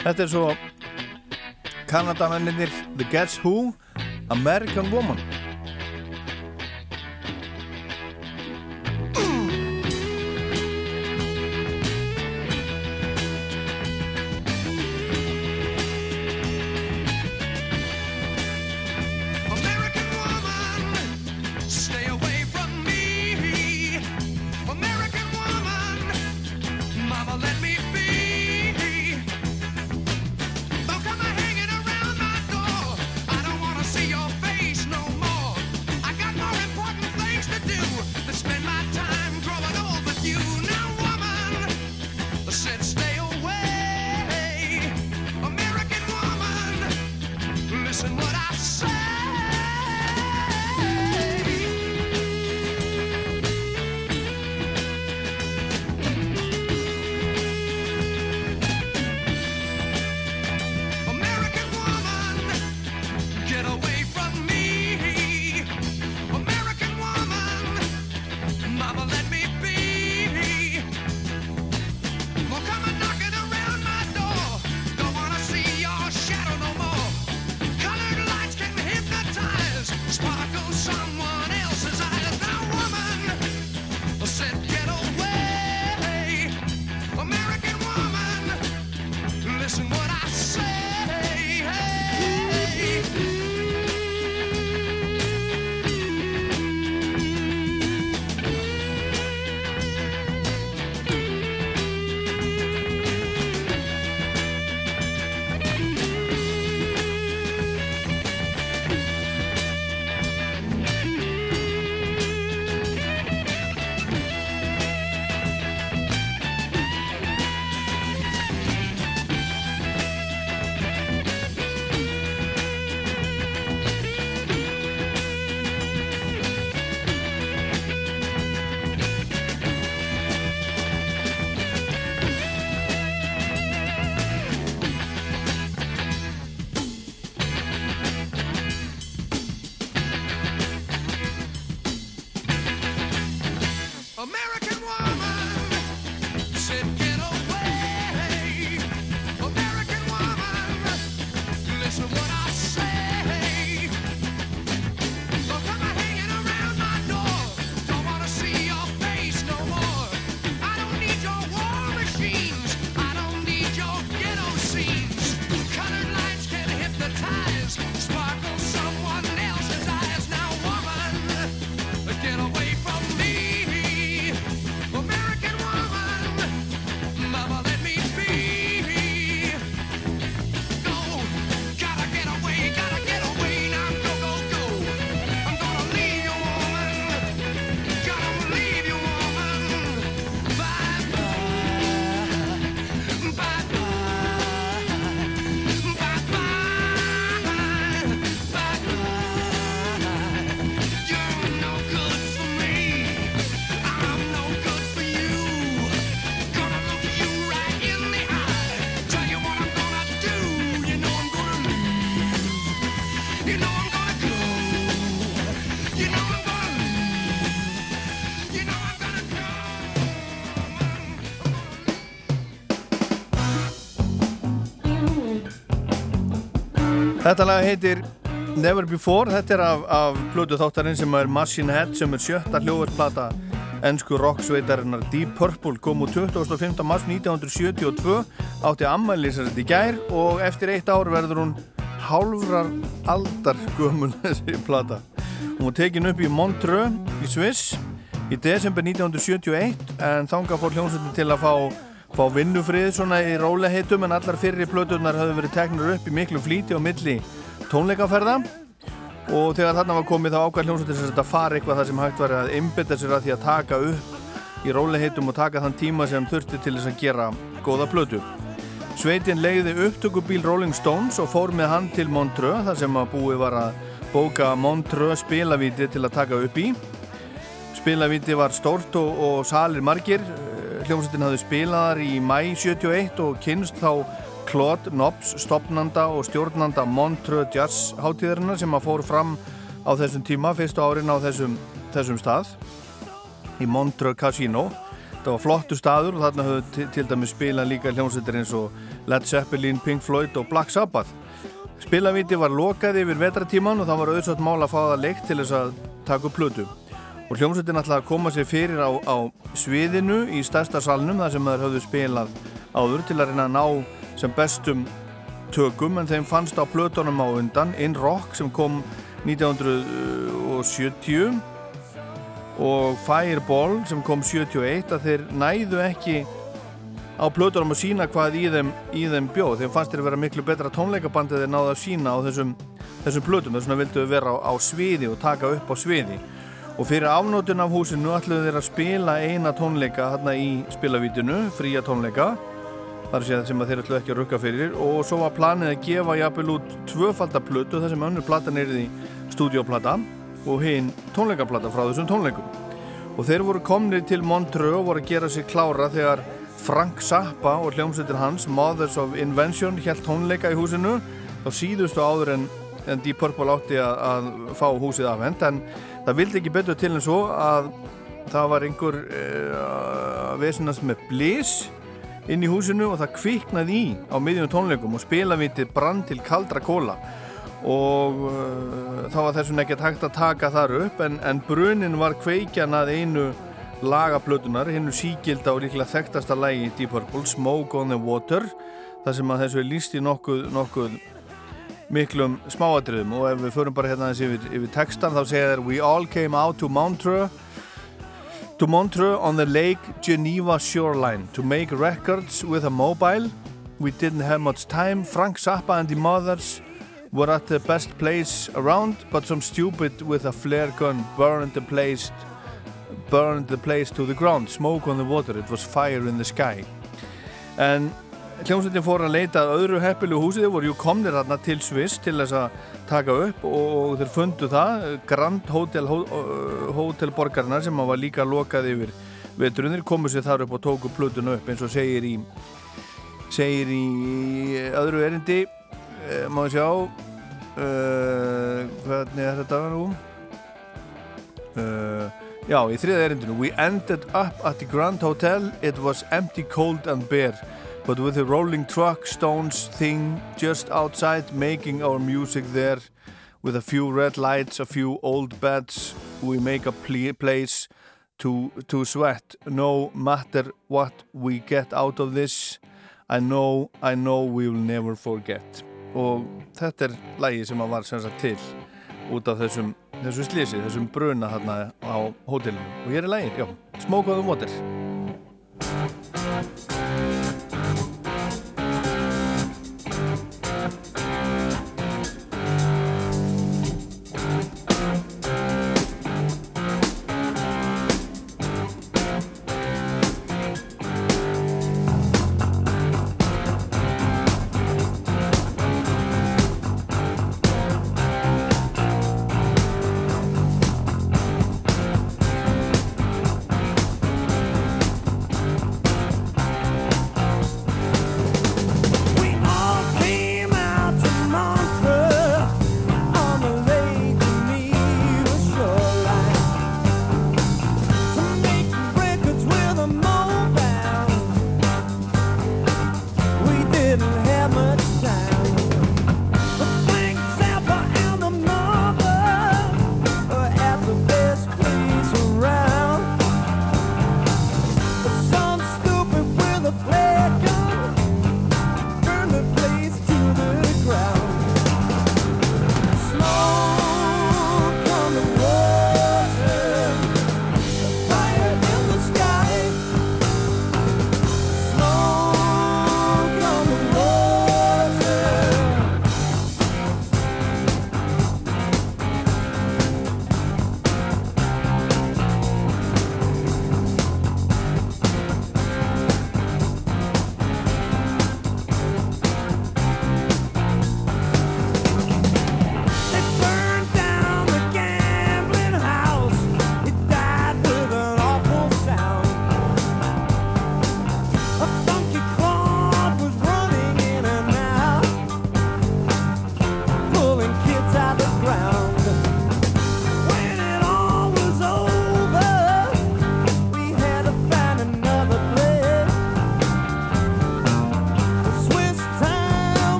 Þetta er svo Kanadamennir The Guess Who, American Woman. Þetta lag heitir Never Before, þetta er af, af blödu þáttarinn sem er Machine Head sem er sjötta hljóðarsplata ennsku rocksveitarinnar Deep Purple kom úr 25. mars 1972 átti ammælisast í gær og eftir eitt ár verður hún hálfrar aldar gömul þessi plata. Hún var tekin upp í Montreux í Sviss í desember 1971 en þánga fór hljómsveitin til að fá fá vinnufrið svona í róleheitum en allar fyrri plötunar hafði verið teknur upp í miklu flíti og milli tónleikaferða og þegar þarna var komið þá ákvæði hljómsveitin sem þetta fari eitthvað það sem hægt var að einbita sér að því að taka upp í róleheitum og taka þann tíma sem þurfti til þess að gera góða plötu. Sveitin leiði upptökubíl Rolling Stones og fór með hann til Montreux þar sem að búið var að bóka Montreux spilavíti til að taka upp í. Spilavíti var stórt og, og salir margir hljómsveitin hafði spilaðar í mæ 71 og kynst þá Claude Nobs, stopnanda og stjórnanda Montreux Jazz hátíðarinnar sem að fóru fram á þessum tíma, fyrstu árin á þessum þessum stað í Montreux Casino. Þetta var flottu staður og þarna höfðu til, til dæmi spila líka hljómsveitir eins og Led Zeppelin, Pink Floyd og Black Sabbath. Spilavíti var lokað yfir vetratíman og það var auðvitað mál að fá það leikt til þess að taka upp plötu og hljómsveitin að koma sér fyrir á, á sviðinu í stærsta salnum þar sem þeir höfðu spilað áður til að reyna að ná sem bestum tökum en þeim fannst á plötunum á undan In Rock sem kom 1970 og Fireball sem kom 71 að þeir næðu ekki á plötunum að sína hvað í þeim, í þeim bjóð þeim fannst þeir að vera miklu betra tónleikabandi þeir náðu að sína á þessum, þessum plötum. Þess vegna vildu við vera á, á sviði og taka upp á sviði og fyrir afnótun af húsinu ætluðu þeir að spila eina tónleika hérna í spilavítinu, fría tónleika. Þar sé það sem þeir ætlu ekki að rukka fyrir. Og svo var planið að gefa jafnvel út tvöfaldaplötu þar sem önnur platan er í stúdioplata og hinn tónleikaplata frá þessum tónleikum. Og þeir voru komnið til Montreux og voru að gera sér klára þegar Frank Zappa og hljómsveitin hans Mothers of Invention held tónleika í húsinu. Þá síðustu áður en, en Deep Purple átti að, að fá húsið afhend en það vildi ekki betur til en svo að það var einhver uh, vesenast með blís inn í húsinu og það kviknaði í á miðjum tónleikum og spilavítið brann til kaldra kóla og uh, þá var þessum ekkert hægt að taka þar upp en, en brunin var kveikjan að einu lagaplötunar, hennu síkilda og líklega þekktasta lægi í Deep Purple, Smoke on the Water þar sem að þessu er líst í nokkuð, nokkuð miklum smáadröðum og ef við förum bara hérna yfir, yfir textan þá segja þér We all came out to Montreux to Montreux on the Lake Geneva shoreline to make records with a mobile. We didn't have much time. Frank Zappa and the mothers were at the best place around, but some stupid with a flare gun burned the place burned the place to the ground. Smoke on the water. It was fire in the sky. En hljómsveitin fór að leita að öðru heppilu húsi. Þeir voru jú komnir hérna til Sviss til þess að taka upp og þeir fundu það Grand Hotel borgarinnar sem var líka lokað yfir veturinn, þeir komu sér þar upp og tóku plötun upp eins og segir í segir í öðru erindi. Eh, ég sjá? Uh, hvernig er þetta nú? Uh, já, í þriða erindinu. We ended up at the Grand Hotel. It was empty, cold and bare but with a rolling truck stones thing just outside making our music there with a few red lights, a few old beds we make a place to, to sweat. No matter what we get out of this I know, I know we will never forget. Og þetta er lægi sem að var sem sagt til út af þessum, þessum slísi, þessum bruna þarna á hótelinu. Og hér er lægin, já, Smoke on the Water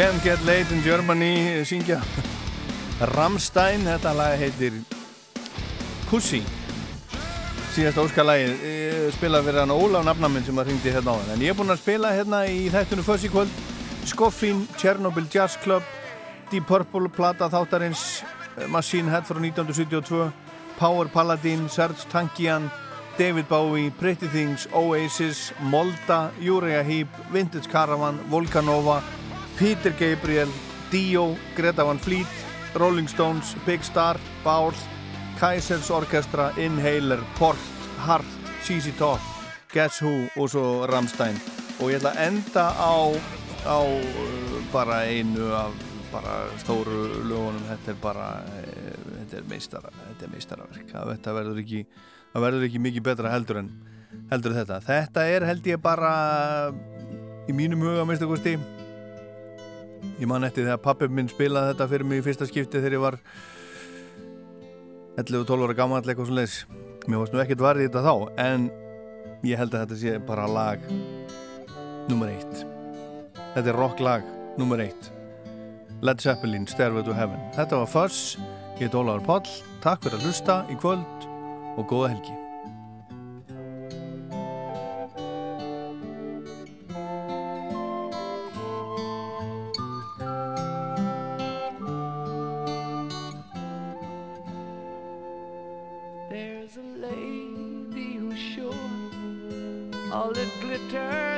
Can't Get Late in Germany syngja. Rammstein, þetta lag heitir Pussy. Síðast óskalagið spilað fyrir hann Ólaf nafnaminn sem að ringdi hérna á hann. En ég er búinn að spila hérna í þættinu Fuzzy kvöld Skoffin, Chernobyl Jazz Club Deep Purple, plata þáttarins eh, Machine Head frá 1972 Power Paladin, Serge Tankian David Bowie, Pretty Things Oasis, Molda, Uriah Heep Vintage Caravan, Volcanova Peter Gabriel Dio, Greta Van Fleet Rolling Stones, Big Star, Báll Kaisers Orkestra, Inhaler, Port, Heart, CC Top, Guess Who og svo Rammstein. Og ég ætla að enda á, á uh, bara einu af bara stóru lögunum, þetta er bara uh, þetta er meistara, þetta er meistaraverk. Þetta verður ekki, það verður ekki mikið betra heldur en heldur þetta. Þetta er held ég bara í mínum huga minnst að kosti ég man eftir þegar pappi minn spilaði þetta fyrir mig í fyrsta skipti þegar ég var 11 og 12 ára gammal eitthvað svo leiðis mér varst nú ekkert varðið þetta þá en ég held að þetta sé bara lag nummer eitt. Þetta er rock lag nummer eitt. Led Zeppelin, Stairway to Heaven. Þetta var Fuss, ég heit Ólaður Páll. Takk fyrir að hlusta í kvöld og góða helgi all that